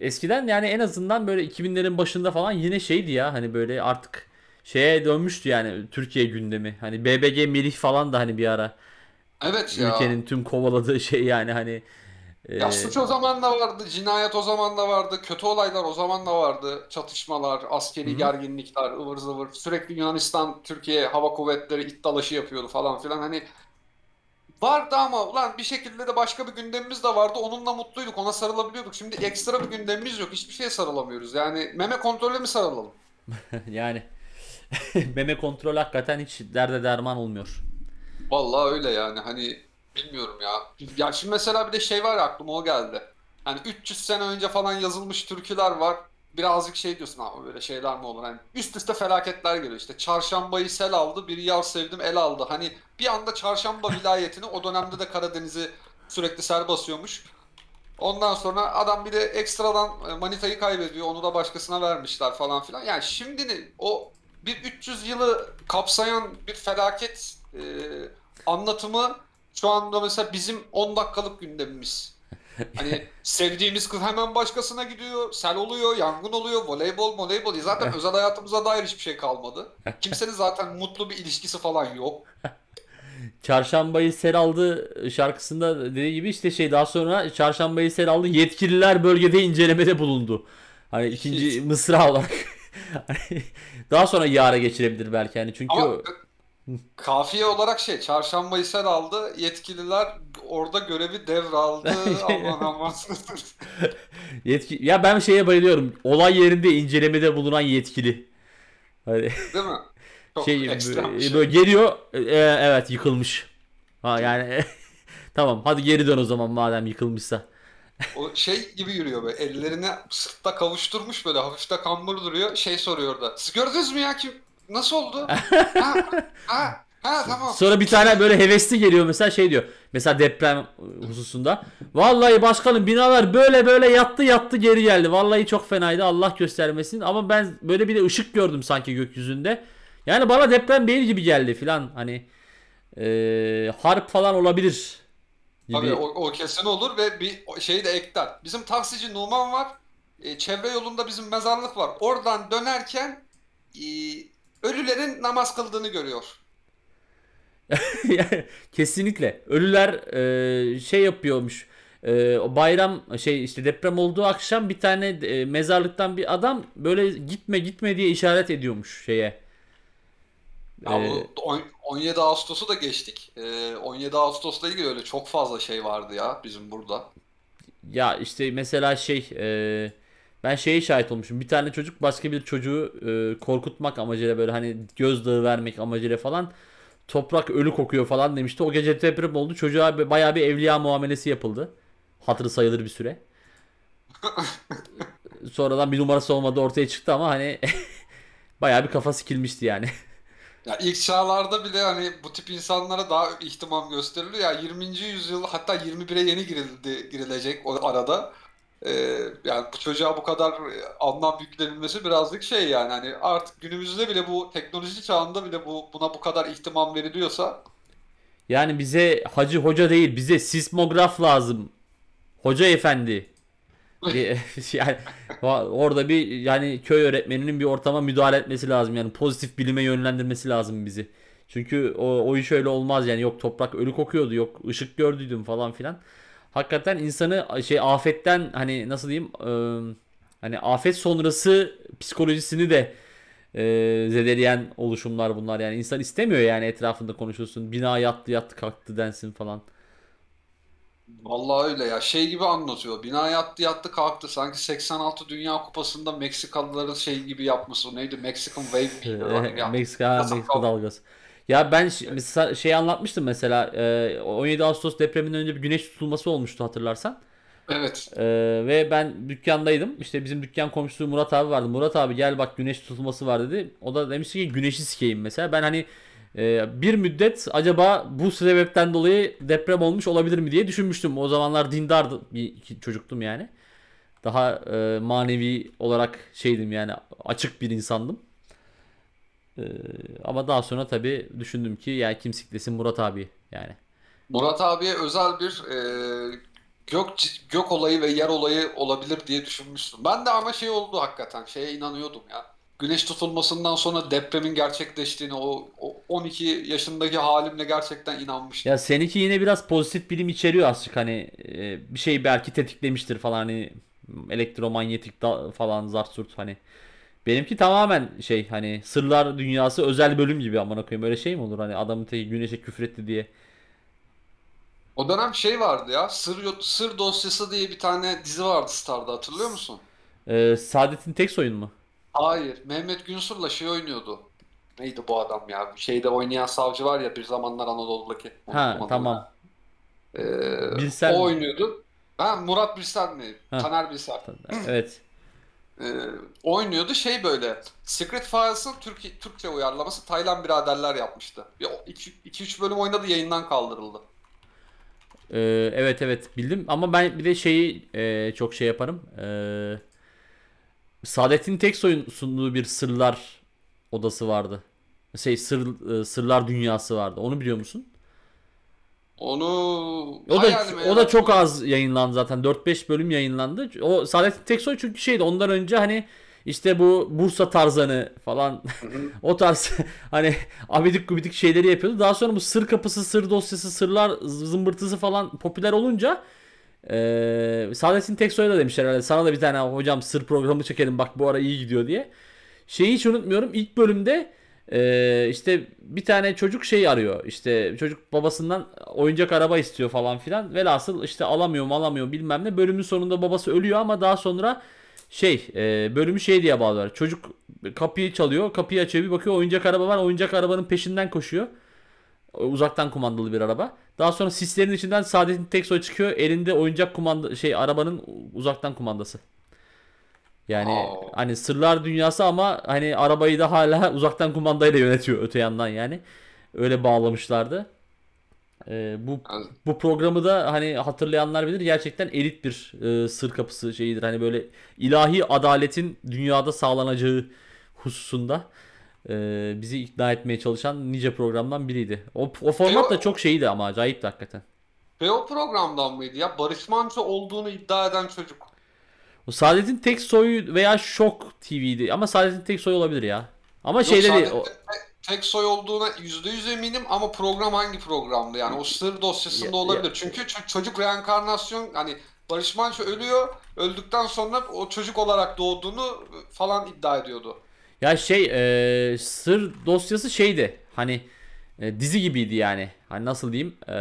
eskiden yani en azından böyle 2000'lerin başında falan yine şeydi ya hani böyle artık şeye dönmüştü yani Türkiye gündemi. Hani BBG Melih falan da hani bir ara Evet ya. ülkenin tüm kovaladığı şey yani hani e, Ya suç o zaman da vardı, cinayet o zaman da vardı, kötü olaylar o zaman da vardı, çatışmalar, askeri gerginlikler, ıvır zıvır. Sürekli Yunanistan, Türkiye hava kuvvetleri it dalaşı yapıyordu falan filan. Hani vardı ama ulan bir şekilde de başka bir gündemimiz de vardı. Onunla mutluyduk, ona sarılabiliyorduk. Şimdi ekstra bir gündemimiz yok, hiçbir şeye sarılamıyoruz. Yani meme kontrole mi sarılalım? yani meme kontrol hakikaten hiç derde derman olmuyor. Vallahi öyle yani hani bilmiyorum ya. Ya şimdi mesela bir de şey var aklıma o geldi. Hani 300 sene önce falan yazılmış türküler var. Birazcık şey diyorsun ama böyle şeyler mi olur? Hani üst üste felaketler geliyor işte. Çarşambayı sel aldı, bir yar sevdim el aldı. Hani bir anda Çarşamba vilayetini o dönemde de Karadeniz'i sürekli sel basıyormuş. Ondan sonra adam bir de ekstradan e, manitayı kaybediyor. Onu da başkasına vermişler falan filan. Yani şimdi o bir 300 yılı kapsayan bir felaket e, anlatımı şu anda mesela bizim 10 dakikalık gündemimiz. Hani sevdiğimiz kız hemen başkasına gidiyor, sel oluyor, yangın oluyor, voleybol, voleybol. Zaten özel hayatımıza dair hiçbir şey kalmadı. Kimsenin zaten mutlu bir ilişkisi falan yok. Çarşambayı sel aldı şarkısında dediği gibi işte şey daha sonra çarşambayı sel aldı yetkililer bölgede incelemede bulundu. Hani ikinci mısra olarak. Daha sonra yara geçirebilir belki hani çünkü Ama o- kafiye olarak şey, çarşambayı sel aldı, yetkililer orada görevi devraldı. aman aman. yetki ya ben şeye bayılıyorum. Olay yerinde incelemede bulunan yetkili. Hani Değil mi? Çok şey, böyle, şey. böyle geliyor e, evet yıkılmış. Ha yani tamam hadi geri dön o zaman madem yıkılmışsa. O şey gibi yürüyor böyle ellerini sırtta kavuşturmuş böyle hafif de kambur duruyor. Şey soruyor da. Siz gördünüz mü ya kim? Nasıl oldu? Ha, ha, ha tamam. Sonra bir tane böyle hevesli geliyor mesela şey diyor. Mesela deprem hususunda. Vallahi başkanım binalar böyle böyle yattı yattı geri geldi. Vallahi çok fenaydı Allah göstermesin. Ama ben böyle bir de ışık gördüm sanki gökyüzünde. Yani bana deprem değil gibi geldi filan. Hani eee, harp falan olabilir gibi. Tabii o, o kesin olur ve bir şey de ekler. Bizim taksici Numan var. E, çevre yolunda bizim mezarlık var. Oradan dönerken e, ölülerin namaz kıldığını görüyor. Kesinlikle. Ölüler e, şey yapıyormuş. E, o bayram şey işte deprem olduğu akşam bir tane e, mezarlıktan bir adam böyle gitme gitme diye işaret ediyormuş şeye. Ya Ee, bu on- 17 Ağustos'u da geçtik. E, 17 Ağustos'la ilgili öyle çok fazla şey vardı ya bizim burada. Ya işte mesela şey e, ben şeye şahit olmuşum. Bir tane çocuk başka bir çocuğu e, korkutmak amacıyla böyle hani gözdağı vermek amacıyla falan toprak ölü kokuyor falan demişti. O gece deprem oldu. Çocuğa bayağı bir evliya muamelesi yapıldı. Hatırı sayılır bir süre. Sonradan bir numarası olmadı ortaya çıktı ama hani bayağı bir kafa sikilmişti yani. Ya ilk çağlarda bile hani bu tip insanlara daha ihtimam gösteriliyor. Ya 20. yüzyıl hatta 21'e yeni girildi girilecek o arada. Ee, yani bu çocuğa bu kadar e, anlam yüklenilmesi birazcık şey yani hani artık günümüzde bile bu teknoloji çağında bile bu buna bu kadar ihtimam veriliyorsa Yani bize hacı hoca değil bize sismograf lazım. Hoca efendi. Yani orada bir yani köy öğretmeninin bir ortama müdahale etmesi lazım. Yani pozitif bilime yönlendirmesi lazım bizi. Çünkü o, o iş öyle olmaz yani yok toprak ölü kokuyordu yok ışık gördüydüm falan filan. Hakikaten insanı şey afetten hani nasıl diyeyim eee, hani afet sonrası psikolojisini de eee, zedeleyen oluşumlar bunlar yani insan istemiyor yani etrafında konuşulsun bina yattı yattı kalktı densin falan. Vallahi öyle ya şey gibi anlatıyor. Bina yattı yattı kalktı sanki 86 Dünya Kupası'nda Meksikalıların şey gibi yapması o neydi Mexican Wave miydi? Ya- Meksika, Meksika dalgası. Ya ben mesela şey anlatmıştım mesela e, 17 Ağustos depreminden önce bir güneş tutulması olmuştu hatırlarsan. Evet. E, ve ben dükkandaydım. İşte bizim dükkan komşusu Murat abi vardı. Murat abi gel bak güneş tutulması var dedi. O da demişti ki güneşi sikeyim mesela. Ben hani e, bir müddet acaba bu sebepten dolayı deprem olmuş olabilir mi diye düşünmüştüm. O zamanlar dindardı bir çocuktum yani. Daha e, manevi olarak şeydim yani açık bir insandım. Ee, ama daha sonra tabii düşündüm ki ya kim siklesin Murat abi yani. Murat abiye özel bir e, gök gök olayı ve yer olayı olabilir diye düşünmüştüm. Ben de ama şey oldu hakikaten. Şeye inanıyordum ya. Güneş tutulmasından sonra depremin gerçekleştiğini o, o 12 yaşındaki halimle gerçekten inanmıştım. Ya seninki yine biraz pozitif bilim içeriyor azıcık hani e, bir şey belki tetiklemiştir falan hani elektromanyetik da, falan zart surt hani. Benimki tamamen şey hani sırlar dünyası özel bölüm gibi amına koyayım öyle şey mi olur hani adamın teki güneşe küfretti diye. O dönem şey vardı ya. Sır Sır Dosyası diye bir tane dizi vardı Star'da hatırlıyor musun? Ee, Saadet'in tek soyun mu? Hayır. Mehmet Günsur'la şey oynuyordu. Neydi bu adam ya? Şeyde oynayan savcı var ya bir zamanlar Anadolu'daki. Ha adını. tamam. Ee, Bilsen o mi? oynuyordu. Ha, Murat Bilsen mi? Ha. Taner Bilsen. Evet. Ee, oynuyordu şey böyle. Secret Files'ın Türk Türkçe uyarlaması Taylan biraderler yapmıştı. 2-3 bölüm oynadı yayından kaldırıldı. Ee, evet evet bildim ama ben bir de şeyi e, çok şey yaparım. Ee, Saadet'in Teksoy'un sunduğu bir sırlar odası vardı. Şey sır e, sırlar dünyası vardı. Onu biliyor musun? Onu O da o da çok az yayınlandı zaten. 4-5 bölüm yayınlandı. O Saadettin Teksoy çünkü şeydi ondan önce hani işte bu Bursa Tarzanı falan o tarz hani abidik gubidik şeyleri yapıyordu. Daha sonra bu sır kapısı, sır dosyası, sırlar zımbırtısı falan popüler olunca eee Saadettin Teksoy'a da demişler herhalde sana da bir tane hocam sır programı çekelim bak bu ara iyi gidiyor diye. Şeyi hiç unutmuyorum ilk bölümde eee, işte bir tane çocuk şey arıyor işte çocuk babasından oyuncak araba istiyor falan filan velhasıl işte alamıyor alamıyor bilmem ne bölümün sonunda babası ölüyor ama daha sonra şey e, bölümü şey diye bağlıyorlar. Çocuk kapıyı çalıyor. Kapıyı açıyor bir bakıyor oyuncak araba var. Oyuncak arabanın peşinden koşuyor. Uzaktan kumandalı bir araba. Daha sonra sislerin içinden Saadettin Teksoy çıkıyor. Elinde oyuncak kumanda şey arabanın uzaktan kumandası. Yani Aa. hani sırlar dünyası ama hani arabayı da hala uzaktan kumandayla yönetiyor öte yandan yani. Öyle bağlamışlardı. Ee, bu bu programı da hani hatırlayanlar bilir gerçekten elit bir e, sır kapısı şeyidir. Hani böyle ilahi adaletin dünyada sağlanacağı hususunda e, bizi ikna etmeye çalışan nice programdan biriydi. O, o format da çok şeydi ama acayipti hakikaten. Ve o programdan mıydı ya? Barış Manço olduğunu iddia eden çocuk. O Saadet'in tek soyu veya Şok TV'di ama Saadet'in tek soyu olabilir ya. Ama Yok. Saadet'in o- te- tek soy olduğuna %100 eminim ama program hangi programdı? Yani o sır dosyasında Ya- olabilir. Çünkü ço- çocuk reenkarnasyon hani Barış Manço ölüyor. Öldükten sonra o çocuk olarak doğduğunu falan iddia ediyordu. Ya şey e, sır dosyası şeydi. Hani e, dizi gibiydi yani. Hani nasıl diyeyim? E,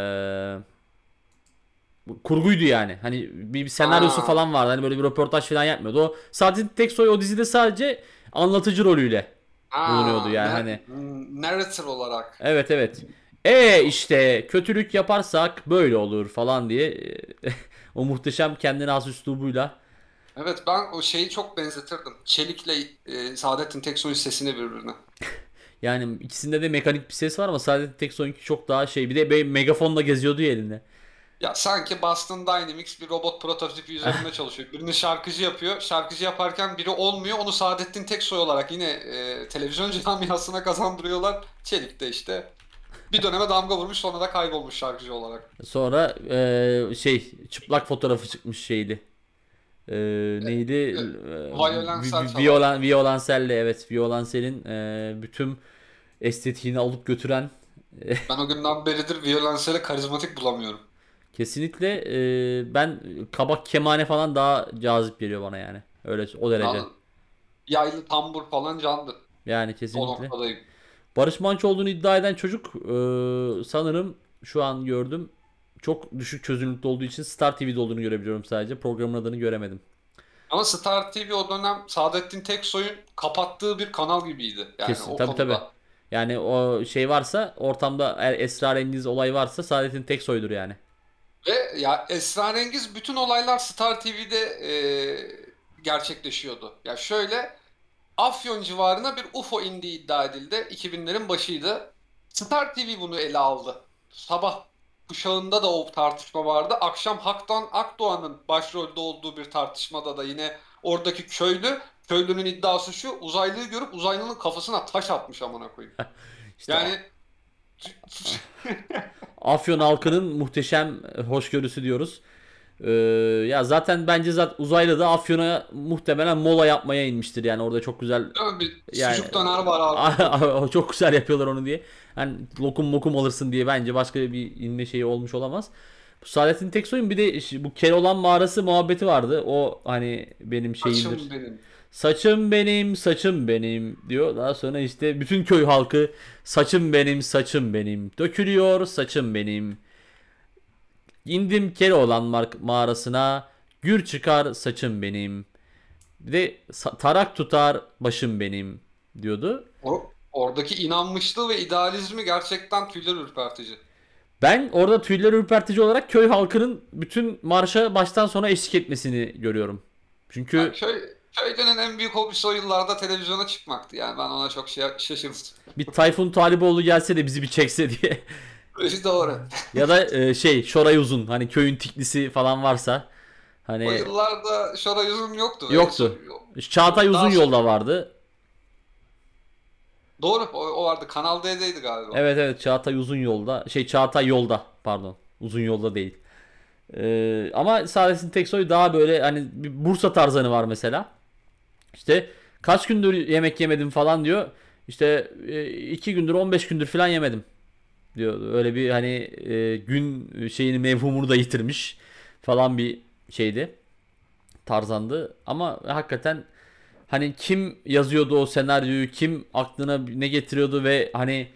kurguydu yani. Hani bir, bir senaryosu Aa. falan vardı. Hani böyle bir röportaj falan yapmıyordu. O Saadettin Teksoy o dizide sadece anlatıcı rolüyle bulunuyordu yani hani. m- Narrator olarak. Evet evet. E işte kötülük yaparsak böyle olur falan diye o muhteşem kendine has üslubuyla Evet ben o şeyi çok benzetirdim. Çelik'le e, Saadettin Teksoy'un sesini birbirine. yani ikisinde de mekanik bir ses var ama Saadettin Teksoy'unki çok daha şey bir de böyle megafonla geziyordu ya elinde. Ya sanki Boston Dynamics bir robot prototipi üzerinde çalışıyor. Birini şarkıcı yapıyor. Şarkıcı yaparken biri olmuyor. Onu Saadettin Teksoy olarak yine e, televizyon camiasına kazandırıyorlar. Çelik de işte bir döneme damga vurmuş sonra da kaybolmuş şarkıcı olarak. Sonra e, şey çıplak fotoğrafı çıkmış şeydi. E, neydi? E, Violensel. Violan, Violenselle evet. Violensell'in e, bütün estetiğini alıp götüren Ben o günden beridir Violensele karizmatik bulamıyorum. kesinlikle e, ben kabak kemane falan daha cazip geliyor bana yani. Öyle o derece. Yani yaylı tambur falan candı. Yani kesinlikle. Barış Manço olduğunu iddia eden çocuk e, sanırım şu an gördüm çok düşük çözünürlükte olduğu için Star TV'de olduğunu görebiliyorum sadece. Programın adını göremedim. Ama Star TV o dönem Saadettin Teksoy'un kapattığı bir kanal gibiydi. Yani Kesin, o tabii, konuda. tabii. Yani o şey varsa ortamda eğer esrarengiz olay varsa Saadettin Teksoy'dur yani. Ve ya esrarengiz bütün olaylar Star TV'de e, gerçekleşiyordu. Ya şöyle Afyon civarına bir UFO indiği iddia edildi. 2000'lerin başıydı. Star TV bunu ele aldı. Sabah kuşağında da o tartışma vardı. Akşam Haktan Akdoğan'ın başrolde olduğu bir tartışmada da yine oradaki köylü, köylünün iddiası şu, uzaylıyı görüp uzaylının kafasına taş atmış amına koyayım. İşte Yani Afyon halkının muhteşem hoşgörüsü diyoruz. Ee, ya zaten bence zaten uzaylı da Afyon'a muhtemelen mola yapmaya inmiştir yani orada çok güzel bir Yani- sucuk döner var abi. çok güzel yapıyorlar onu diye. Hani lokum mokum alırsın diye bence başka bir inme şeyi olmuş olamaz. Bu Saadettin Teksoy'un bir de bu Keloğlan mağarası muhabbeti vardı. O hani benim şeyimdir. Saçım benim. Saçım benim, saçım benim diyor. Daha sonra işte bütün köy halkı saçım benim, saçım benim. Dökülüyor saçım benim. İndim Keloğlan mar- mağarasına. Gür çıkar saçım benim. Bir de tarak tutar başım benim diyordu. O, oradaki inanmışlığı ve idealizmi gerçekten tüyler ürpertici. Ben orada tüyleri ürpertici olarak köy halkının bütün marşa baştan sona eşlik etmesini görüyorum. Çünkü Yani köy, köylünün en büyük hobisi o yıllarda televizyona çıkmaktı. Yani ben ona çok şey, şaşırdım. bir Tayfun Taliboğlu gelse de bizi bir çekse diye. İşte doğru. Ya da e, şey Şoray Uzun hani köyün tiklisi falan varsa O hani yıllarda Şoray Uzun yoktu. Yoktu. Son- Çağatay Daha Uzun sonra- yolda vardı. Doğru o, o vardı. Kanal D'deydi galiba. Evet evet Çağatay Uzun yolda. Şey Çağatay yolda pardon. Uzun yolda değil. Ee, ama Saadettin Teksoy daha böyle hani bir Bursa tarzanı var mesela. İşte kaç gündür yemek yemedim falan diyor. İşte e, iki gündür 15 gündür falan yemedim diyor. Öyle bir hani e, gün şeyini mevhumunu da yitirmiş falan bir şeydi. Tarzandı. Ama hakikaten hani kim yazıyordu o senaryoyu, kim aklına ne getiriyordu ve hani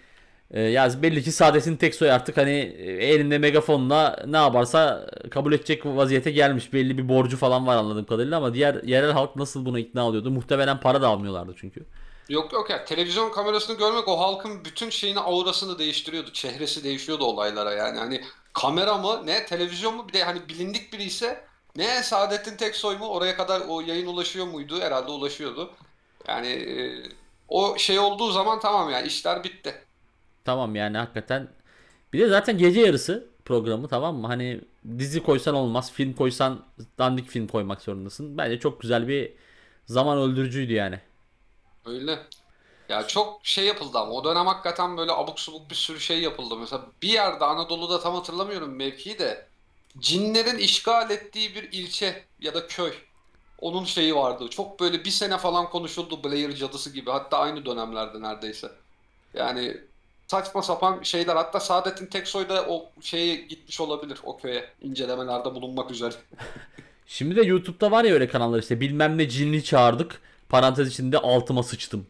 e, ya belli ki Saadettin Teksoy artık hani e, elinde megafonla ne yaparsa kabul edecek vaziyete gelmiş. Belli bir borcu falan var anladığım kadarıyla ama diğer yerel halk nasıl buna ikna oluyordu? Muhtemelen para da almıyorlardı çünkü. Yok yok ya televizyon kamerasını görmek o halkın bütün şeyini aurasını değiştiriyordu. Çehresi değişiyordu olaylara yani. Hani kamera mı ne televizyon mu bir de hani bilindik biri ise ne Saadettin Teksoy mu oraya kadar o yayın ulaşıyor muydu? Herhalde ulaşıyordu. Yani e, o şey olduğu zaman tamam yani işler bitti. Tamam yani hakikaten. Bir de zaten gece yarısı programı tamam mı? Hani dizi koysan olmaz, film koysan dandik film koymak zorundasın. Bence çok güzel bir zaman öldürücüydü yani. Öyle. Ya çok şey yapıldı ama o dönem hakikaten böyle abuk subuk bir sürü şey yapıldı. Mesela bir yerde Anadolu'da tam hatırlamıyorum mevkiyi de cinlerin işgal ettiği bir ilçe ya da köy. Onun şeyi vardı. Çok böyle bir sene falan konuşuldu Blair cadısı gibi. Hatta aynı dönemlerde neredeyse. Yani saçma sapan şeyler. Hatta Saadettin Teksoy da o şeye gitmiş olabilir o köye. incelemelerde bulunmak üzere. Şimdi de YouTube'da var ya öyle kanallar işte bilmem ne cinli çağırdık. Parantez içinde altıma sıçtım.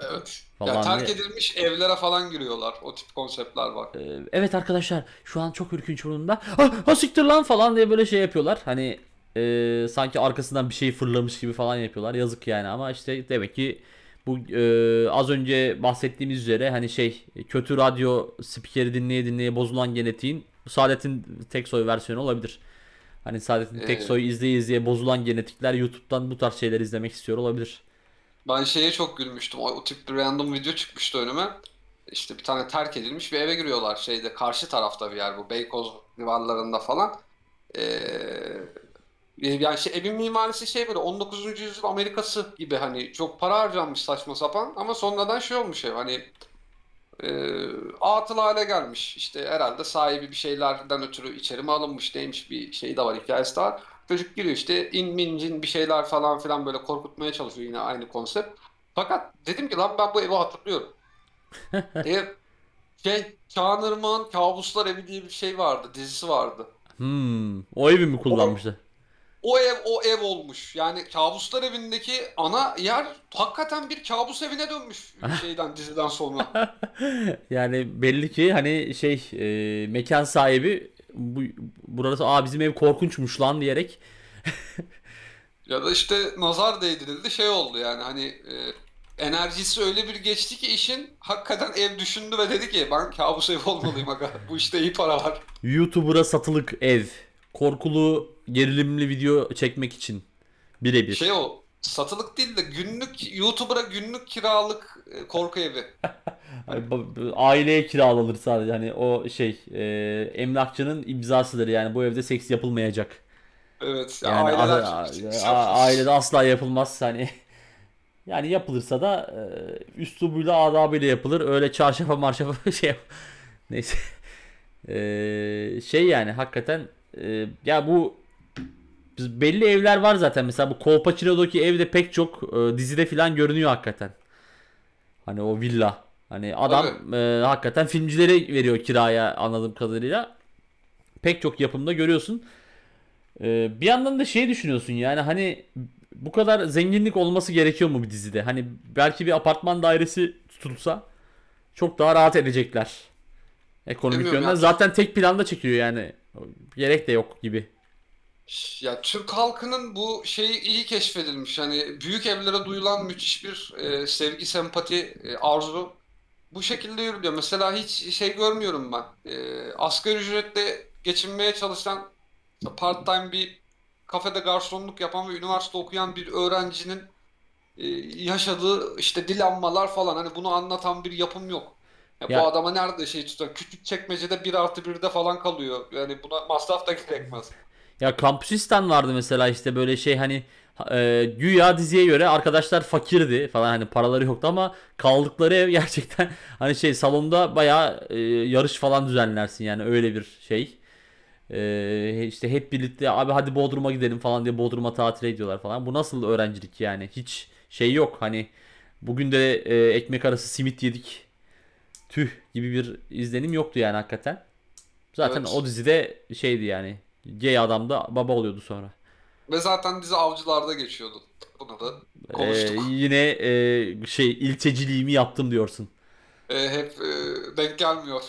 Evet. Falan ya terk diye. edilmiş evlere falan giriyorlar. O tip konseptler var. Ee, evet arkadaşlar şu an çok ürkünç durumda. Ha, ha siktir lan falan diye böyle şey yapıyorlar. Hani e, sanki arkasından bir şey fırlamış gibi falan yapıyorlar. Yazık yani ama işte demek ki bu e, az önce bahsettiğimiz üzere hani şey kötü radyo spikeri dinleye dinleye bozulan genetiğin Saadet'in Teksoy versiyonu olabilir. Hani Saadet'in Ee, Teksoy'u izleye izleye bozulan genetikler YouTube'dan bu tarz şeyler izlemek istiyor olabilir. Ben şeye çok gülmüştüm. O, o tip bir random video çıkmıştı önüme. İşte bir tane terk edilmiş bir eve giriyorlar şeyde karşı tarafta bir yer bu Beykoz civarlarında falan. Ee, yani şey, evin mimarisi şey böyle 19. yüzyıl Amerikası gibi hani çok para harcanmış saçma sapan ama sonradan şey olmuş ev hani e, atıl hale gelmiş. İşte herhalde sahibi bir şeylerden ötürü içeri mi alınmış neymiş bir şey de var hikayesi de var. Çocuk giriyor işte in mincin bir şeyler falan filan böyle korkutmaya çalışıyor yine aynı konsept. Fakat dedim ki lan ben bu evi hatırlıyorum. Ev şey Çağınırmak'ın Kabuslar Evi diye bir şey vardı dizisi vardı. Hmm, o evi mi kullanmıştı? O ev o ev olmuş. Yani Kabuslar Evi'ndeki ana yer hakikaten bir kabus evine dönmüş şeyden diziden sonra. Yani belli ki hani şey e, mekan sahibi bu burası aa bizim ev korkunçmuş lan diyerek Ya da işte nazar değdirildi şey oldu yani hani e, enerjisi öyle bir geçti ki işin hakikaten ev düşündü ve dedi ki ben kabus ev olmalıyım aga. Bu işte iyi para var. YouTuber'a satılık ev. Korkulu gerilimli video çekmek için birebir. Şey o satılık değil de günlük YouTuber'a günlük kiralık e, korku evi. Hani aileye kiralanır sadece hani o şey e, emlakçının imzasıdır yani bu evde seks yapılmayacak. Evet ya Yani aileler a- çok a- ailede asla yapılmaz hani yani yapılırsa da e, üslubuyla adabıyla yapılır öyle çarşafa marşafa şey yap- neyse E, şey yani hakikaten e, ya bu belli evler var zaten mesela bu Kolpaçino'daki evde pek çok e, dizide filan görünüyor hakikaten hani o villa hani adam e, hakikaten filmcilere veriyor kiraya anladığım kadarıyla pek çok yapımda görüyorsun. Ee, bir yandan da şey düşünüyorsun yani hani bu kadar zenginlik olması gerekiyor mu bir dizide? Hani belki bir apartman dairesi tutulsa çok daha rahat edecekler. Ekonomik Bilmiyorum yönden. ya. Zaten tek planda çekiyor yani. Gerek de yok gibi. Ya Türk halkının bu şeyi iyi keşfedilmiş. Hani büyük evlere duyulan müthiş bir e, sevgi, sempati, e, arzu bu şekilde yürüyor. Mesela hiç şey görmüyorum ben. E, asgari ücretle geçinmeye çalışan part-time bir kafede garsonluk yapan ve üniversite okuyan bir öğrencinin e, yaşadığı işte dilenmalar falan hani bunu anlatan bir yapım yok. Ya Ya- bu adama nerede şey tutar? Küçük çekmecede 1 artı 1'de falan kalıyor. Yani buna masraf da gerekmez. Ya Kampüsistan vardı mesela işte böyle şey hani e, güya diziye göre arkadaşlar fakirdi falan hani paraları yoktu ama kaldıkları ev gerçekten hani şey salonda bayağı e, yarış falan düzenlersin yani öyle bir şey. E, işte hep birlikte abi hadi Bodrum'a gidelim falan diye Bodrum'a tatile gidiyorlar falan. Bu nasıl öğrencilik yani hiç şey yok hani bugün de e, ekmek arası simit yedik tüh gibi bir izlenim yoktu yani hakikaten. Zaten Evet. o dizide şeydi yani gay adam da baba oluyordu sonra. Ve zaten dizi avcılarda geçiyordu. Bunu da Ee, konuştuk. yine e, şey ilçeciliğimi yaptım diyorsun. Ee, hep e, denk gelmiyor.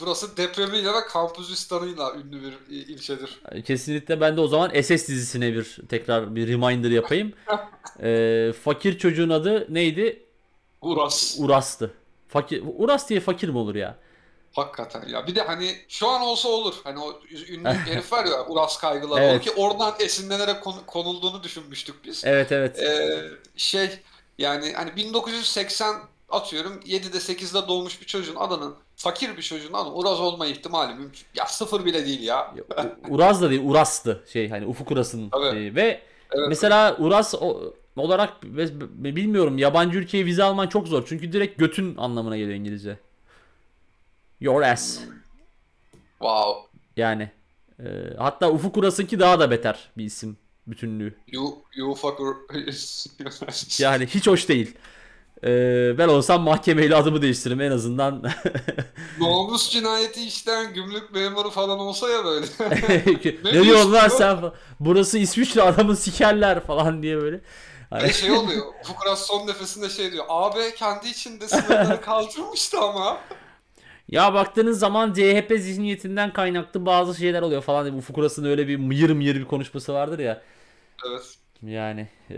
Burası depremiyle ve kampüsistanıyla ünlü bir il- ilçedir. Kesinlikle ben de o zaman SS dizisine bir tekrar bir reminder yapayım. Ee, fakir çocuğun adı neydi? Uras. Uras'tı. Fakir, Uras diye fakir mi olur ya? Hakikaten ya. Bir de hani şu an olsa olur. Hani o ünlü herif var ya Uras kaygıları. Evet. O ki oradan esinlenerek konu- konulduğunu düşünmüştük biz. Evet evet. Ee, şey yani hani 1980 atıyorum 7'de 8'de doğmuş bir çocuğun adının fakir bir çocuğun adı Uras olma ihtimali mümkün. Ya sıfır bile değil ya. Uraz da değil Uras'tı şey hani Ufuk Uras'ın şeyi. ve Evet. mesela Uras o- olarak bilmiyorum yabancı ülkeye vize alman çok zor çünkü direkt götün anlamına geliyor İngilizce. Your ass. Wow. Yani e, hatta Ufuk Uras'ınki daha da beter bir isim bütünlüğü. You, you fucker. Yani hiç hoş değil. E, ben olsam mahkemeyle adımı değiştiririm en azından. Namus cinayeti işleyen gümrük memuru falan olsa ya böyle. ne diyorsun lan sen? Burası İsviçre adamı sikerler falan diye böyle. Hani- şey oluyor. Fukuras son nefesinde şey diyor. AB kendi içinde sınırları kaldırmıştı ama. Ya baktığınız zaman CHP zihniyetinden kaynaklı bazı şeyler oluyor falan. Bu Fukuras'ın öyle bir mıyır mıyır bir konuşması vardır ya. Evet. Yani e,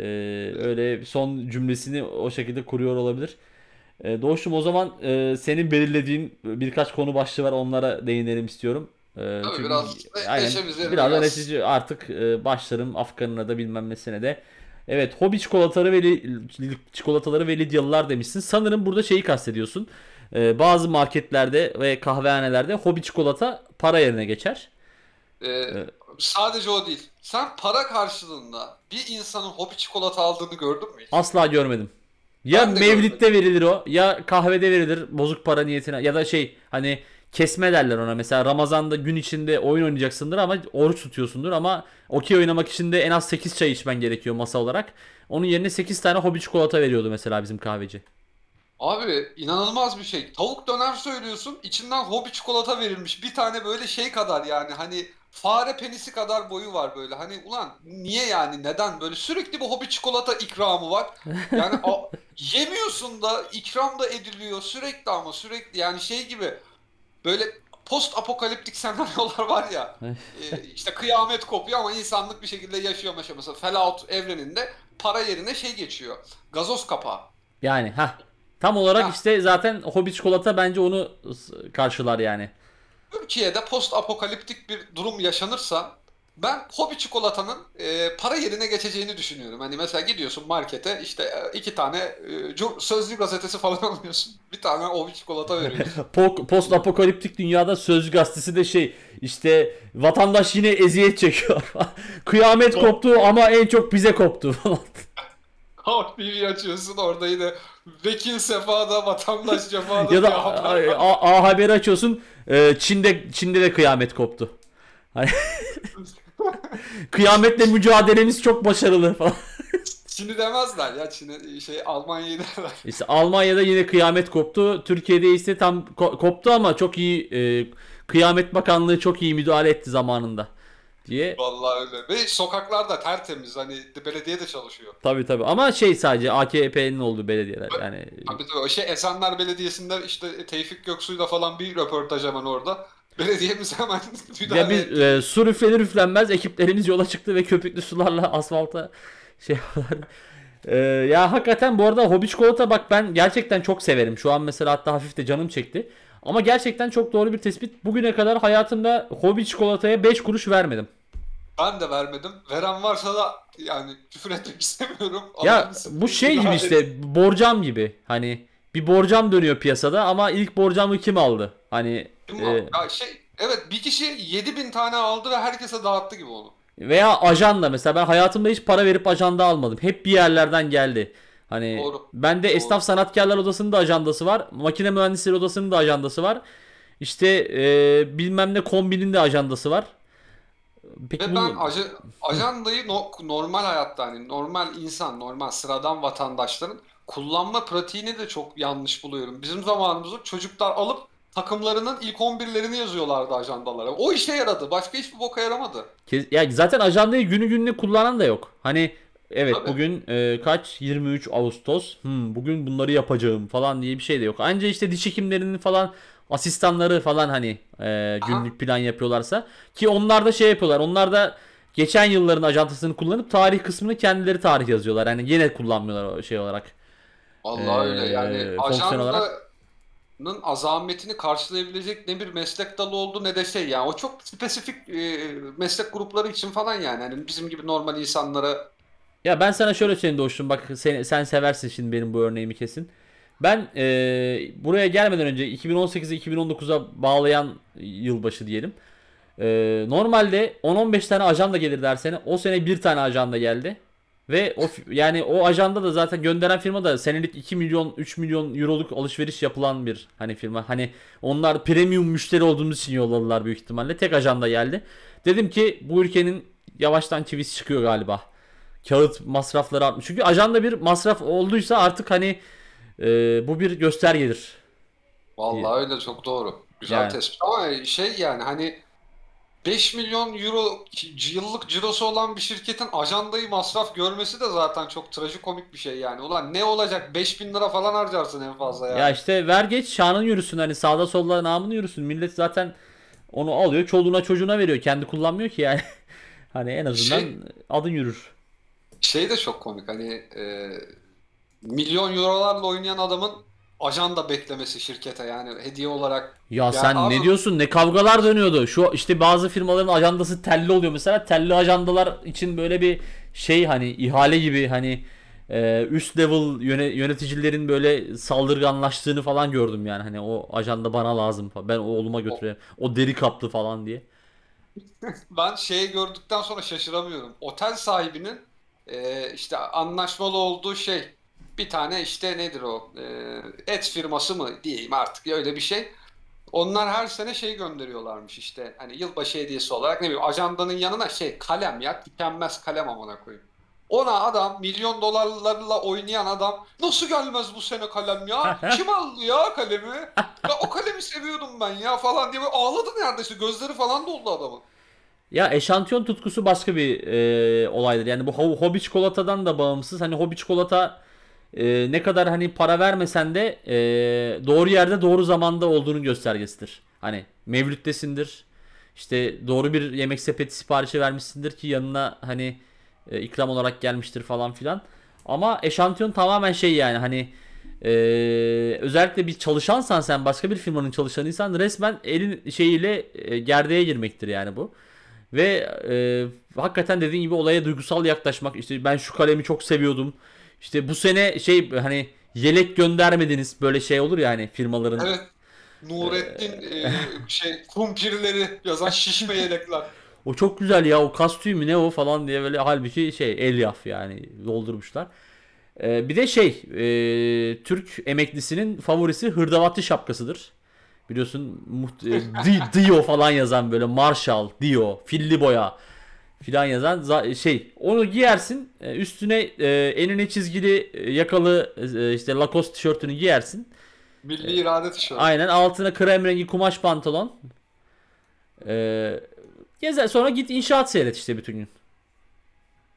öyle son cümlesini o şekilde kuruyor olabilir. E, Doğuş'um o zaman e, senin belirlediğin birkaç konu başlığı var onlara değinelim istiyorum. E, Tabii çünkü- biraz aynen, biraz biraz- artık e, başlarım Afgan'ına da bilmem nesine de. Evet hobi çikolataları ve çikolataları ve Lidyalılar demişsin. Sanırım burada şeyi kastediyorsun. E, bazı marketlerde ve kahvehanelerde hobi çikolata para yerine geçer. Ee, sadece o değil. Sen para karşılığında bir insanın hobi çikolata aldığını gördün mü hiç? Asla görmedim. Ya mevlitte verilir o ya kahvede verilir bozuk para niyetine ya da şey hani kesme derler ona mesela Ramazan'da gün içinde oyun oynayacaksındır ama oruç tutuyorsundur ama okey oynamak için de en az 8 çay içmen gerekiyor masa olarak. Onun yerine 8 tane hobi çikolata veriyordu mesela bizim kahveci. Abi inanılmaz bir şey. Tavuk döner söylüyorsun, içinden hobi çikolata verilmiş. Bir tane böyle şey kadar yani hani fare penisi kadar boyu var böyle. Hani ulan niye yani neden böyle sürekli bu hobi çikolata ikramı var. Yani a- yemiyorsun da ikram da ediliyor sürekli ama sürekli yani şey gibi böyle post apokaliptik senaryolar var ya. e, işte kıyamet kopuyor ama insanlık bir şekilde yaşıyor mesela. Fallout evreninde para yerine şey geçiyor. Gazoz kapağı. Yani ha tam olarak Ha. işte zaten hobi çikolata bence onu karşılar yani. Türkiye'de post apokaliptik bir durum yaşanırsa ben hobi çikolatanın e, para yerine geçeceğini düşünüyorum. Hani mesela gidiyorsun markete işte e, iki tane e, sözlü gazetesi falan alıyorsun. Bir tane hobi çikolata veriyorsun. Post apokaliptik dünyada Sözcü gazetesi de şey işte vatandaş yine eziyet çekiyor. Kıyamet koptu ama en çok bize koptu falan. Halk TV açıyorsun orada yine vekil sefada vatandaş cefada ya da haber A. A- A Haber açıyorsun. e, Çin'de Çin'de de kıyamet koptu. Kıyametle mücadelemiz çok başarılı falan. Çin'i demezler ya Çin'e şey Almanya'yı derler. İşte Almanya'da yine kıyamet koptu. Türkiye'de ise tam ko- koptu ama çok iyi e, Kıyamet Bakanlığı çok iyi müdahale etti zamanında diye. Vallahi öyle. Ve sokaklar da tertemiz hani belediye de çalışıyor. Tabii tabii ama şey sadece AKP'nin olduğu belediyeler yani. Tabii tabii. O şey Esenler Belediyesi'nde işte Tevfik Göksu'yla falan bir röportaj hemen orada. Belediyemiz hemen müdahale Ya biz e, su üflenir üflenmez ekiplerimiz yola çıktı ve köpüklü sularla asfalta şey yapıyorlar. E, ya hakikaten bu arada hobi çikolata bak ben gerçekten çok severim. Şu an mesela hatta hafif de canım çekti. Ama gerçekten çok doğru bir tespit. Bugüne kadar hayatımda hobi çikolataya 5 kuruş vermedim. Ben de vermedim. Veren varsa da yani küfür etmek istemiyorum. Ya Allah'ın bu şey gibi müdahale- işte borcam gibi. Hani bir borcam dönüyor piyasada ama ilk borcamı kim aldı? Hani E, var? Ya şey evet bir kişi 7000 tane aldı ve herkese dağıttı gibi onu. Veya ajanda mesela ben hayatımda hiç para verip ajanda almadım. Hep bir yerlerden geldi. Hani Doğru. bende Esnaf Sanatkarlar Odası'nın da ajandası var. Makine Mühendisleri Odası'nın da ajandası var. İşte e, bilmem ne kombinin de ajandası var. Peki Ve bu ben aja, ajandayı no- normal hayatta hani normal insan, normal sıradan vatandaşların kullanma pratiğini de çok yanlış buluyorum. Bizim zamanımızda çocuklar alıp takımlarının ilk 11'lerini yazıyorlardı ajandalara. O işe yaradı. Başka hiçbir boka yaramadı. Kes- ya zaten ajandayı günü gününe kullanan da yok. Hani evet Tabii. bugün e, kaç 23 Ağustos. Hmm, bugün bunları yapacağım falan diye bir şey de yok. Anca işte diş hekimlerinin falan asistanları falan hani e, günlük plan yapıyorlarsa ki onlar da şey yapıyorlar. Onlar da geçen yılların ajantasını kullanıp tarih kısmını kendileri tarih yazıyorlar. Hani yine kullanmıyorlar o şey olarak. Vallahi Ee, öyle yani fonksiyon olarak. Azametini karşılayabilecek ne bir meslek dalı oldu ne de şey yani o çok spesifik e, meslek grupları için falan yani hani bizim gibi normal insanlara Ya ben sana şöyle söyleyeyim Doğuş'um bak sen, sen seversin şimdi benim bu örneğimi kesin. Ben e, buraya gelmeden önce 2018'e 2019'a bağlayan yılbaşı diyelim. E, normalde 10-15 tane ajanda gelir her sene. O sene bir tane ajanda geldi. Ve o yani o ajanda da zaten gönderen firma da senelik 2 milyon 3 milyon euroluk alışveriş yapılan bir hani firma. Hani onlar premium müşteri olduğumuz için yolladılar büyük ihtimalle. Tek ajanda geldi. Dedim ki bu ülkenin yavaştan çivisi çıkıyor galiba kağıt masrafları artmış. Çünkü ajanda bir masraf olduysa artık hani e, bu bir göstergedir. Vallahi öyle çok doğru. Güzel Yani. tespit ama şey yani hani 5 milyon euro yıllık cirosu olan bir şirketin ajandayı masraf görmesi de zaten çok trajikomik bir şey yani. Ulan ne olacak 5000 lira falan harcarsın en fazla yani. Ya işte ver geç şanın yürüsün hani sağda solda namını yürüsün. Millet zaten onu alıyor çoluğuna çocuğuna veriyor. Kendi kullanmıyor ki yani. Hani en azından Şey- adın yürür. Şey de çok komik hani e, milyon eurolarla oynayan adamın ajanda beklemesi şirkete yani hediye olarak. Ya sen abi- ne diyorsun? Ne kavgalar dönüyordu. Şu işte bazı firmaların ajandası telli oluyor mesela. Telli ajandalar için böyle bir şey hani ihale gibi hani e, üst level yöne- yöneticilerin böyle saldırganlaştığını falan gördüm yani. Hani o ajanda bana lazım falan. Ben oğluma götüreyim. O deri kaplı falan diye. Ben şeyi gördükten sonra şaşıramıyorum. Otel sahibinin e, işte anlaşmalı olduğu şey bir tane işte nedir o e, et firması mı diyeyim artık öyle bir şey. Onlar her sene şey gönderiyorlarmış işte hani yılbaşı hediyesi olarak ne bileyim ajandanın yanına şey kalem ya tükenmez kalem amına koyayım. Ona adam milyon dolarlarla oynayan adam nasıl gelmez bu sene kalem ya? Kim aldı ya kalemi? Ya o kalemi seviyordum ben ya falan diye ağladı neredeyse gözleri falan doldu adamın. Ya eşantiyon tutkusu başka bir e, olaydır. Yani bu ho- hobi çikolatadan da bağımsız. Hani hobi çikolata e, ne kadar hani para vermesen de e, doğru yerde doğru zamanda olduğunun göstergesidir. Hani mevlüttesindir. İşte doğru bir yemek sepeti siparişi vermişsindir ki yanına hani e, ikram olarak gelmiştir falan filan. Ama eşantiyon tamamen şey yani hani e, özellikle bir çalışansan sen başka bir firmanın çalışanıysan resmen elin şeyiyle e, gerdeğe girmektir yani bu. Ve e, hakikaten dediğin gibi olaya duygusal yaklaşmak. İşte ben şu kalemi çok seviyordum. İşte bu sene şey hani yelek göndermediniz böyle şey olur ya hani firmaların. Evet. Nurettin e, şey kumpirleri yazan şişme yelekler. O çok güzel ya o kastüyü mü ne o falan diye böyle halbuki şey elyaf yani doldurmuşlar. E, bir de şey e, Türk emeklisinin favorisi hırdavatçı şapkasıdır. Biliyorsun muht- e, Di- Dio falan yazan böyle Marshall, Dio, Filli Boya filan yazan za- şey onu giyersin e, üstüne e, enine çizgili e, yakalı işte Lacoste tişörtünü giyersin. Milli irade tişörtü. Aynen altına krem rengi kumaş pantolon. Gezer sonra git inşaat seyret işte bütün gün.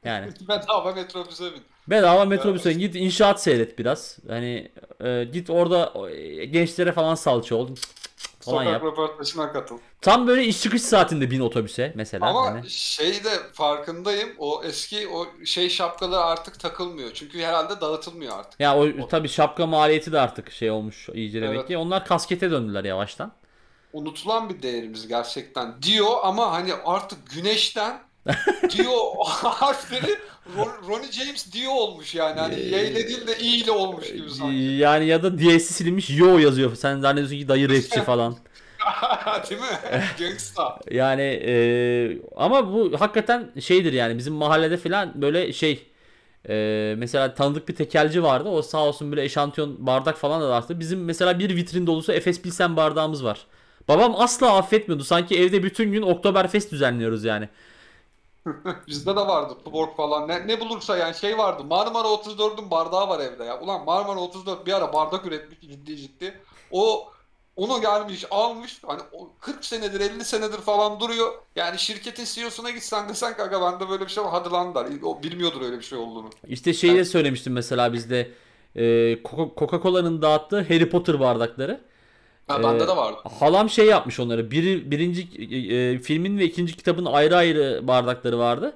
Yani Bedava metrobüse bin. bedava metrobüse git inşaat seyret biraz. Hani e, git orada gençlere falan salça ol falan Sokak yap. röportajına katıl. Tam böyle iş çıkış saatinde bin otobüse mesela. Ama hani. şey de farkındayım. O eski o şey şapkaları artık takılmıyor. Çünkü herhalde dağıtılmıyor artık. Ya o tabii şapka maliyeti de artık şey olmuş iyice demek Evet. ki. Onlar kaskete döndüler yavaştan. Unutulan bir değerimiz gerçekten. Diyor ama hani artık güneşten diyor harfleri Ron- Ronnie James diyor olmuş yani. Hani Y ile değil de I ile olmuş gibi sanki. Yani ya da DS'i silinmiş yo yazıyor. Sen zannediyorsun ki dayı rapçi falan. Değil mi? Gangsta. Yani e, ama bu hakikaten şeydir yani bizim mahallede falan böyle şey e, mesela tanıdık bir tekelci vardı. O sağ olsun böyle eşantiyon bardak falan da dağıttı. Bizim mesela bir vitrin dolusu Efes Pilsen bardağımız var. Babam asla affetmiyordu. Sanki evde bütün gün Oktoberfest düzenliyoruz yani. Bizde de vardı Tuborg falan. Ne, ne bulursa yani şey vardı. Marmara 34'ün bardağı var evde ya. Ulan Marmara 34 bir ara bardak üretmiş ciddi ciddi. O onu gelmiş almış hani o 40 senedir 50 senedir falan duruyor. Yani şirketin CEO'suna gitsen desen aga bende böyle bir şey var hadi lan der. O bilmiyordur öyle bir şey olduğunu. İşte şeyi de söylemiştim mesela bizde e, Coca- Coca-Cola'nın dağıttığı Harry Potter bardakları. Ha, bende Ee, de vardı. Halam şey yapmış onları. Biri, birinci e, filmin ve ikinci kitabın ayrı ayrı bardakları vardı.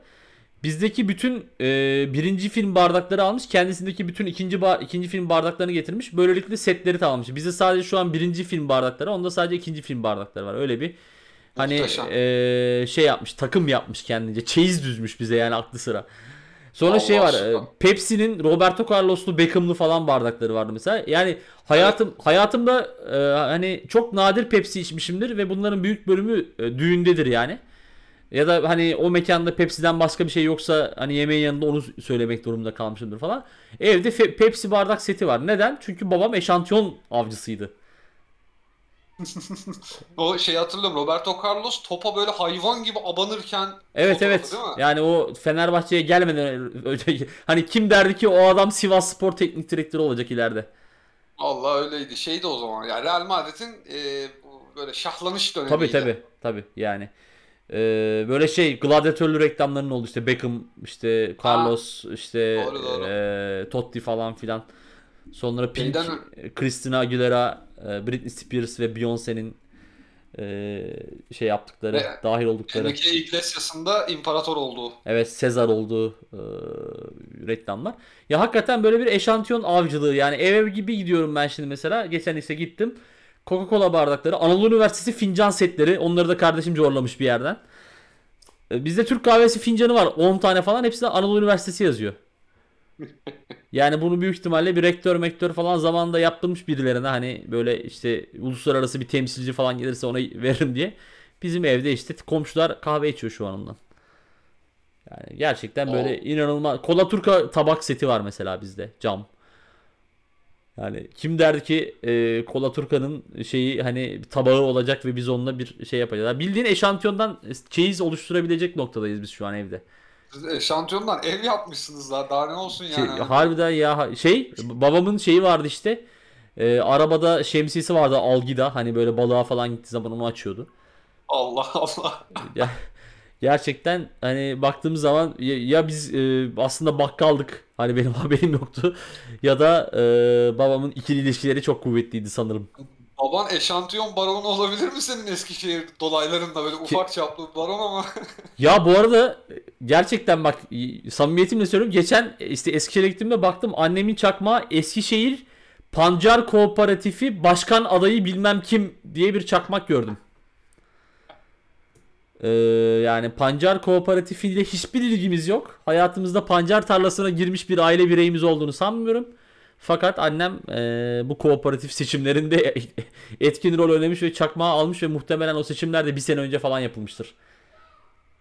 Bizdeki bütün e, birinci film bardakları almış. Kendisindeki bütün ikinci ba- ikinci film bardaklarını getirmiş. Böylelikle setleri tamamlamış. Bizde sadece şu an birinci film bardakları, onda sadece ikinci film bardakları var. Öyle bir hani Muhteşem. e, şey yapmış, takım yapmış kendince. Çeyiz düzmüş bize yani aklı sıra. Sonra Allah şey var. aşkına. e, Pepsi'nin Roberto Carlos'lu Beckham'lı falan bardakları vardı mesela. Yani hayatım hayatımda e, hani çok nadir Pepsi içmişimdir ve bunların büyük bölümü e, düğündedir yani. Ya da hani o mekanda Pepsi'den başka bir şey yoksa hani yemeğin yanında onu söylemek durumunda kalmışımdır falan. Evde Pepsi bardak seti var. Neden? Çünkü babam eşantiyon avcısıydı. O şeyi hatırlıyorum Roberto Carlos topa böyle hayvan gibi abanırken Evet evet. değil mi? Yani o Fenerbahçe'ye gelmeden önce hani kim derdi ki o adam Sivas Spor Teknik Direktörü olacak ileride. Allah öyleydi. Şeydi o zaman. Yani Real Madrid'in e, böyle şahlanış Tabii dönemiydi. tabii tabii yani. e, böyle şey gladyatörlü reklamların oldu işte Beckham işte Carlos işte Doğru, doğru. e, Totti falan filan. Sonra Pink, Şeyden- Christina Aguilera, Britney Spears ve Beyoncé'nin e, şey yaptıkları, Ve dahil oldukları. Enrique Iglesias'ın da imparator olduğu. Evet Sezar olduğu e, reklamlar. Ya hakikaten böyle bir eşantiyon avcılığı yani ev gibi gidiyorum ben şimdi mesela. Geçen ise gittim. Coca-Cola bardakları, Anadolu Üniversitesi fincan setleri. Onları da kardeşim zorlamış bir yerden. E, Bizde Türk kahvesi fincanı var 10 tane falan. Hepsinde Anadolu Üniversitesi yazıyor. Yani bunu büyük ihtimalle bir rektör mektör falan zamanında yaptırmış birilerine hani böyle işte uluslararası bir temsilci falan gelirse ona veririm diye. Bizim evde işte komşular kahve içiyor şu an ondan. Yani gerçekten böyle Oo. inanılmaz. Kola Turka tabak seti var mesela bizde cam. Yani kim derdi ki e, Kola Turka'nın şeyi hani tabağı olacak ve biz onunla bir şey yapacağız. Yani bildiğin eşantiyondan çeyiz oluşturabilecek noktadayız biz şu an evde. Siz eşantiyondan ev yapmışsınız daha. Daha ne olsun Şey, yani. harbiden ya şey babamın şeyi vardı işte. E, arabada şemsiyesi vardı algida hani böyle balığa falan gittiği zaman onu açıyordu. Allah Allah. Ya, gerçekten hani baktığımız zaman ya, ya biz e, aslında bakkaldık hani benim haberim yoktu ya da e, babamın ikili ilişkileri çok kuvvetliydi sanırım. Baban eşantiyon baronu olabilir mi senin Eskişehir dolaylarında böyle ufak çaplı baron ama Ya bu arada gerçekten bak samimiyetimle söylüyorum geçen işte Eskişehir'e gittiğimde baktım annemin çakmağı Eskişehir Pancar Kooperatifi Başkan adayı bilmem kim diye bir çakmak gördüm. Ee, yani pancar kooperatifiyle hiçbir ilgimiz yok. Hayatımızda pancar tarlasına girmiş bir aile bireyimiz olduğunu sanmıyorum. Fakat annem e, bu kooperatif seçimlerinde etkin rol oynamış ve çakmağı almış ve muhtemelen o seçimler de bir sene önce falan yapılmıştır.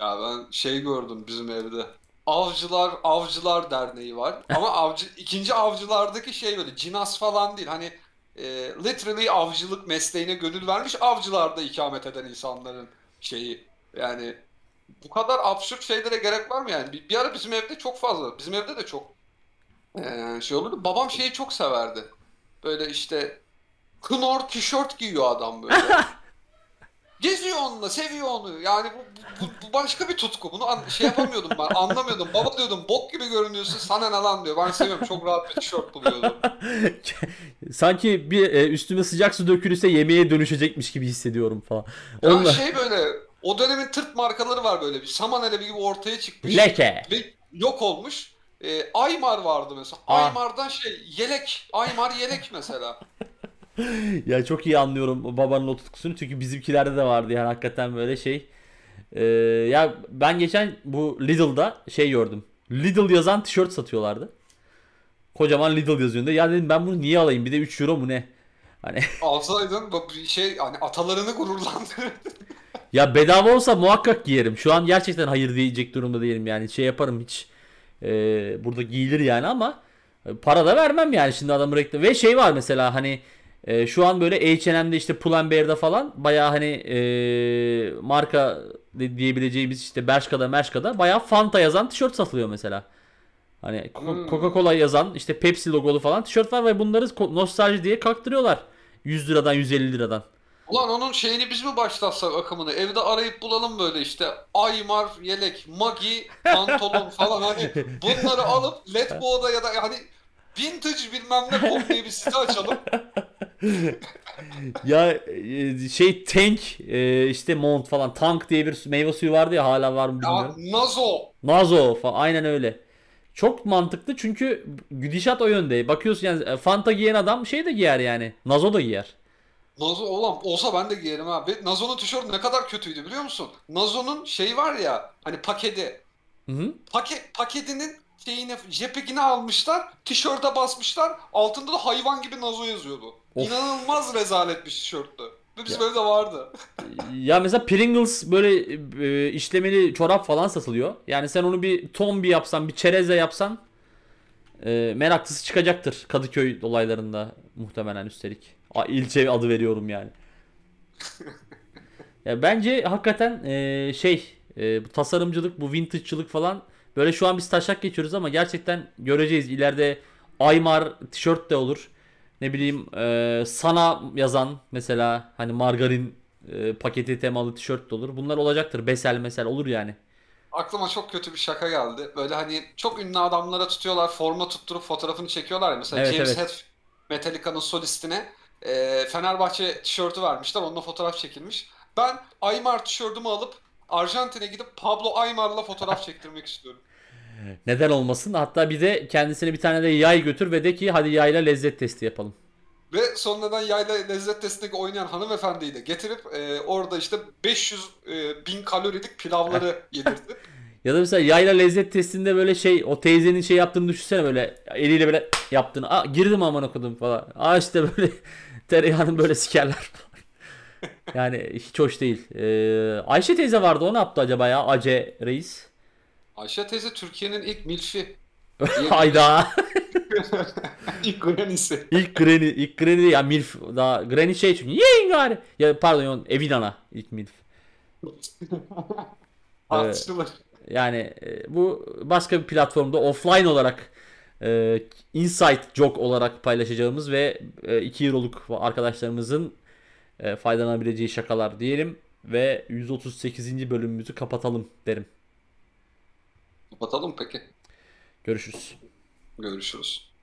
ya ben şey gördüm bizim evde. Avcılar Avcılar Derneği var. Ama avcı ikinci avcılardaki şey böyle cinas falan değil. Hani e, literally avcılık mesleğine gönül vermiş avcılarda ikamet eden insanların şeyi. Yani bu kadar absürt şeylere gerek var mı yani? Bir, bir ara bizim evde çok fazla. Bizim evde de çok e, şey olurdu. Babam şeyi çok severdi. Böyle işte Knorr tişört giyiyor adam böyle. Geziyor onunla, seviyor onu. Yani bu, bu, bu başka bir tutku. Bunu an- şey yapamıyordum ben, anlamıyordum. Baba diyordum, bok gibi görünüyorsun, sana ne lan diyor. Ben seviyorum, çok rahat bir tişört buluyordum. Sanki bir e, üstüme sıcak su dökülürse yemeğe dönüşecekmiş gibi hissediyorum falan. Ya Onunla... şey böyle, o dönemin tırt markaları var böyle bir. Saman alevi gibi ortaya çıkmış. Leke. Ve yok olmuş. Ee, Aymar vardı mesela. Ah. Aymar'dan şey, yelek. Aymar yelek mesela. Ya çok iyi anlıyorum babanın o tutkusunu çünkü bizimkilerde de vardı yani hakikaten böyle şey. Ee, ya ben geçen bu Lidl'da şey gördüm. Lidl yazan tişört satıyorlardı. Kocaman Lidl yazıyordu. Ya dedim ben bunu niye alayım? Bir de 3 euro mu ne? Hani Alsaydın şey hani atalarını gururlandırır. ya bedava olsa muhakkak giyerim. Şu an gerçekten hayır diyecek durumda değilim yani. Şey yaparım hiç. Ee, burada giyilir yani ama e, para da vermem yani şimdi adamı reklam. Ve şey var mesela hani e, şu an böyle H&M'de işte Pull&Bear'da falan bayağı hani e, marka diyebileceğimiz işte Bershka'da Mershka'da bayağı Fanta yazan tişört satılıyor mesela. Hani Hmm. Coca-Cola yazan işte Pepsi logolu falan tişört var ve bunları nostalji diye kaktırıyorlar. 100 liradan 150 liradan. Ulan onun şeyini biz mi başlatsak akımını? Evde arayıp bulalım böyle işte Aymar yelek, Magi, pantolon falan hani bunları alıp Letgo'da ya da hani vintage bilmem ne com diye bir site açalım. Ya e, şey tank e, işte mont falan tank diye bir meyve suyu vardı ya hala var mı Ya bilmiyorum. Nazo. Nazo falan aynen öyle. Çok mantıklı çünkü gidişat o yönde. Bakıyorsun yani e, Fanta giyen adam şey de giyer yani. Nazo da giyer. Nazo olan olsa ben de giyerim ha. Ve Nazo'nun tişörtü ne kadar kötüydü biliyor musun? Nazo'nun şey var ya hani paketi. Hı hı. Paket paketinin şeyini JPEG'ini almışlar, tişörte basmışlar. Altında da hayvan gibi Nazo yazıyordu. Of. İnanılmaz rezalet bir tişörttü. Ve bizim evde vardı. Ya mesela Pringles böyle e, işlemeli çorap falan satılıyor. Yani sen onu bir ton bir yapsan, bir çerezle yapsan e, meraklısı çıkacaktır Kadıköy dolaylarında muhtemelen üstelik. İlçe adı veriyorum yani. ya bence hakikaten e, şey e, bu tasarımcılık, bu vintage'çılık falan böyle şu an biz taşak geçiyoruz ama gerçekten göreceğiz. İleride Aymar tişört de olur. Ne bileyim e, sana yazan mesela hani margarin e, paketi temalı tişört de olur. Bunlar olacaktır. Besel mesel olur yani. Aklıma çok kötü bir şaka geldi. Böyle hani çok ünlü adamlara tutuyorlar, forma tutturup fotoğrafını çekiyorlar ya. Mesela Evet, James evet. Hetfield Metallica'nın solistine e, Fenerbahçe tişörtü vermişler. Onunla fotoğraf çekilmiş. Ben Aymar tişörtümü alıp Arjantin'e gidip Pablo Aymar'la fotoğraf çektirmek istiyorum. Neden olmasın? Hatta bir de kendisine bir tane de yay götür ve de ki hadi yayla lezzet testi yapalım. Ve sonradan yayla lezzet testindeki oynayan hanımefendiyi de getirip e, orada işte 500 e, bin kalorilik pilavları yedirtip Ya da mesela yayla lezzet testinde böyle şey o teyzenin şey yaptığını düşünsene böyle eliyle böyle yaptığını. Aa girdim aman okudum falan. Aa işte böyle tereyağını böyle sikerler. Yani hiç hoş değil. Ee, Ayşe teyze vardı o ne yaptı acaba ya? Ace reis. Ayşe teyze Türkiye'nin ilk milfi. Hayda. ilk granny'si. ilk Granny, ilk Granny ya Milf daha Granny şey çünkü yiyin gari. Ya pardon Evinana ilk Milf. Tartışılır. Yani e, bu başka bir platformda offline olarak e, insight joke olarak paylaşacağımız ve 2 euroluk arkadaşlarımızın e, faydalanabileceği şakalar diyelim ve 138. bölümümüzü kapatalım derim. Kapatalım peki. Görüşürüz. Görüşürüz.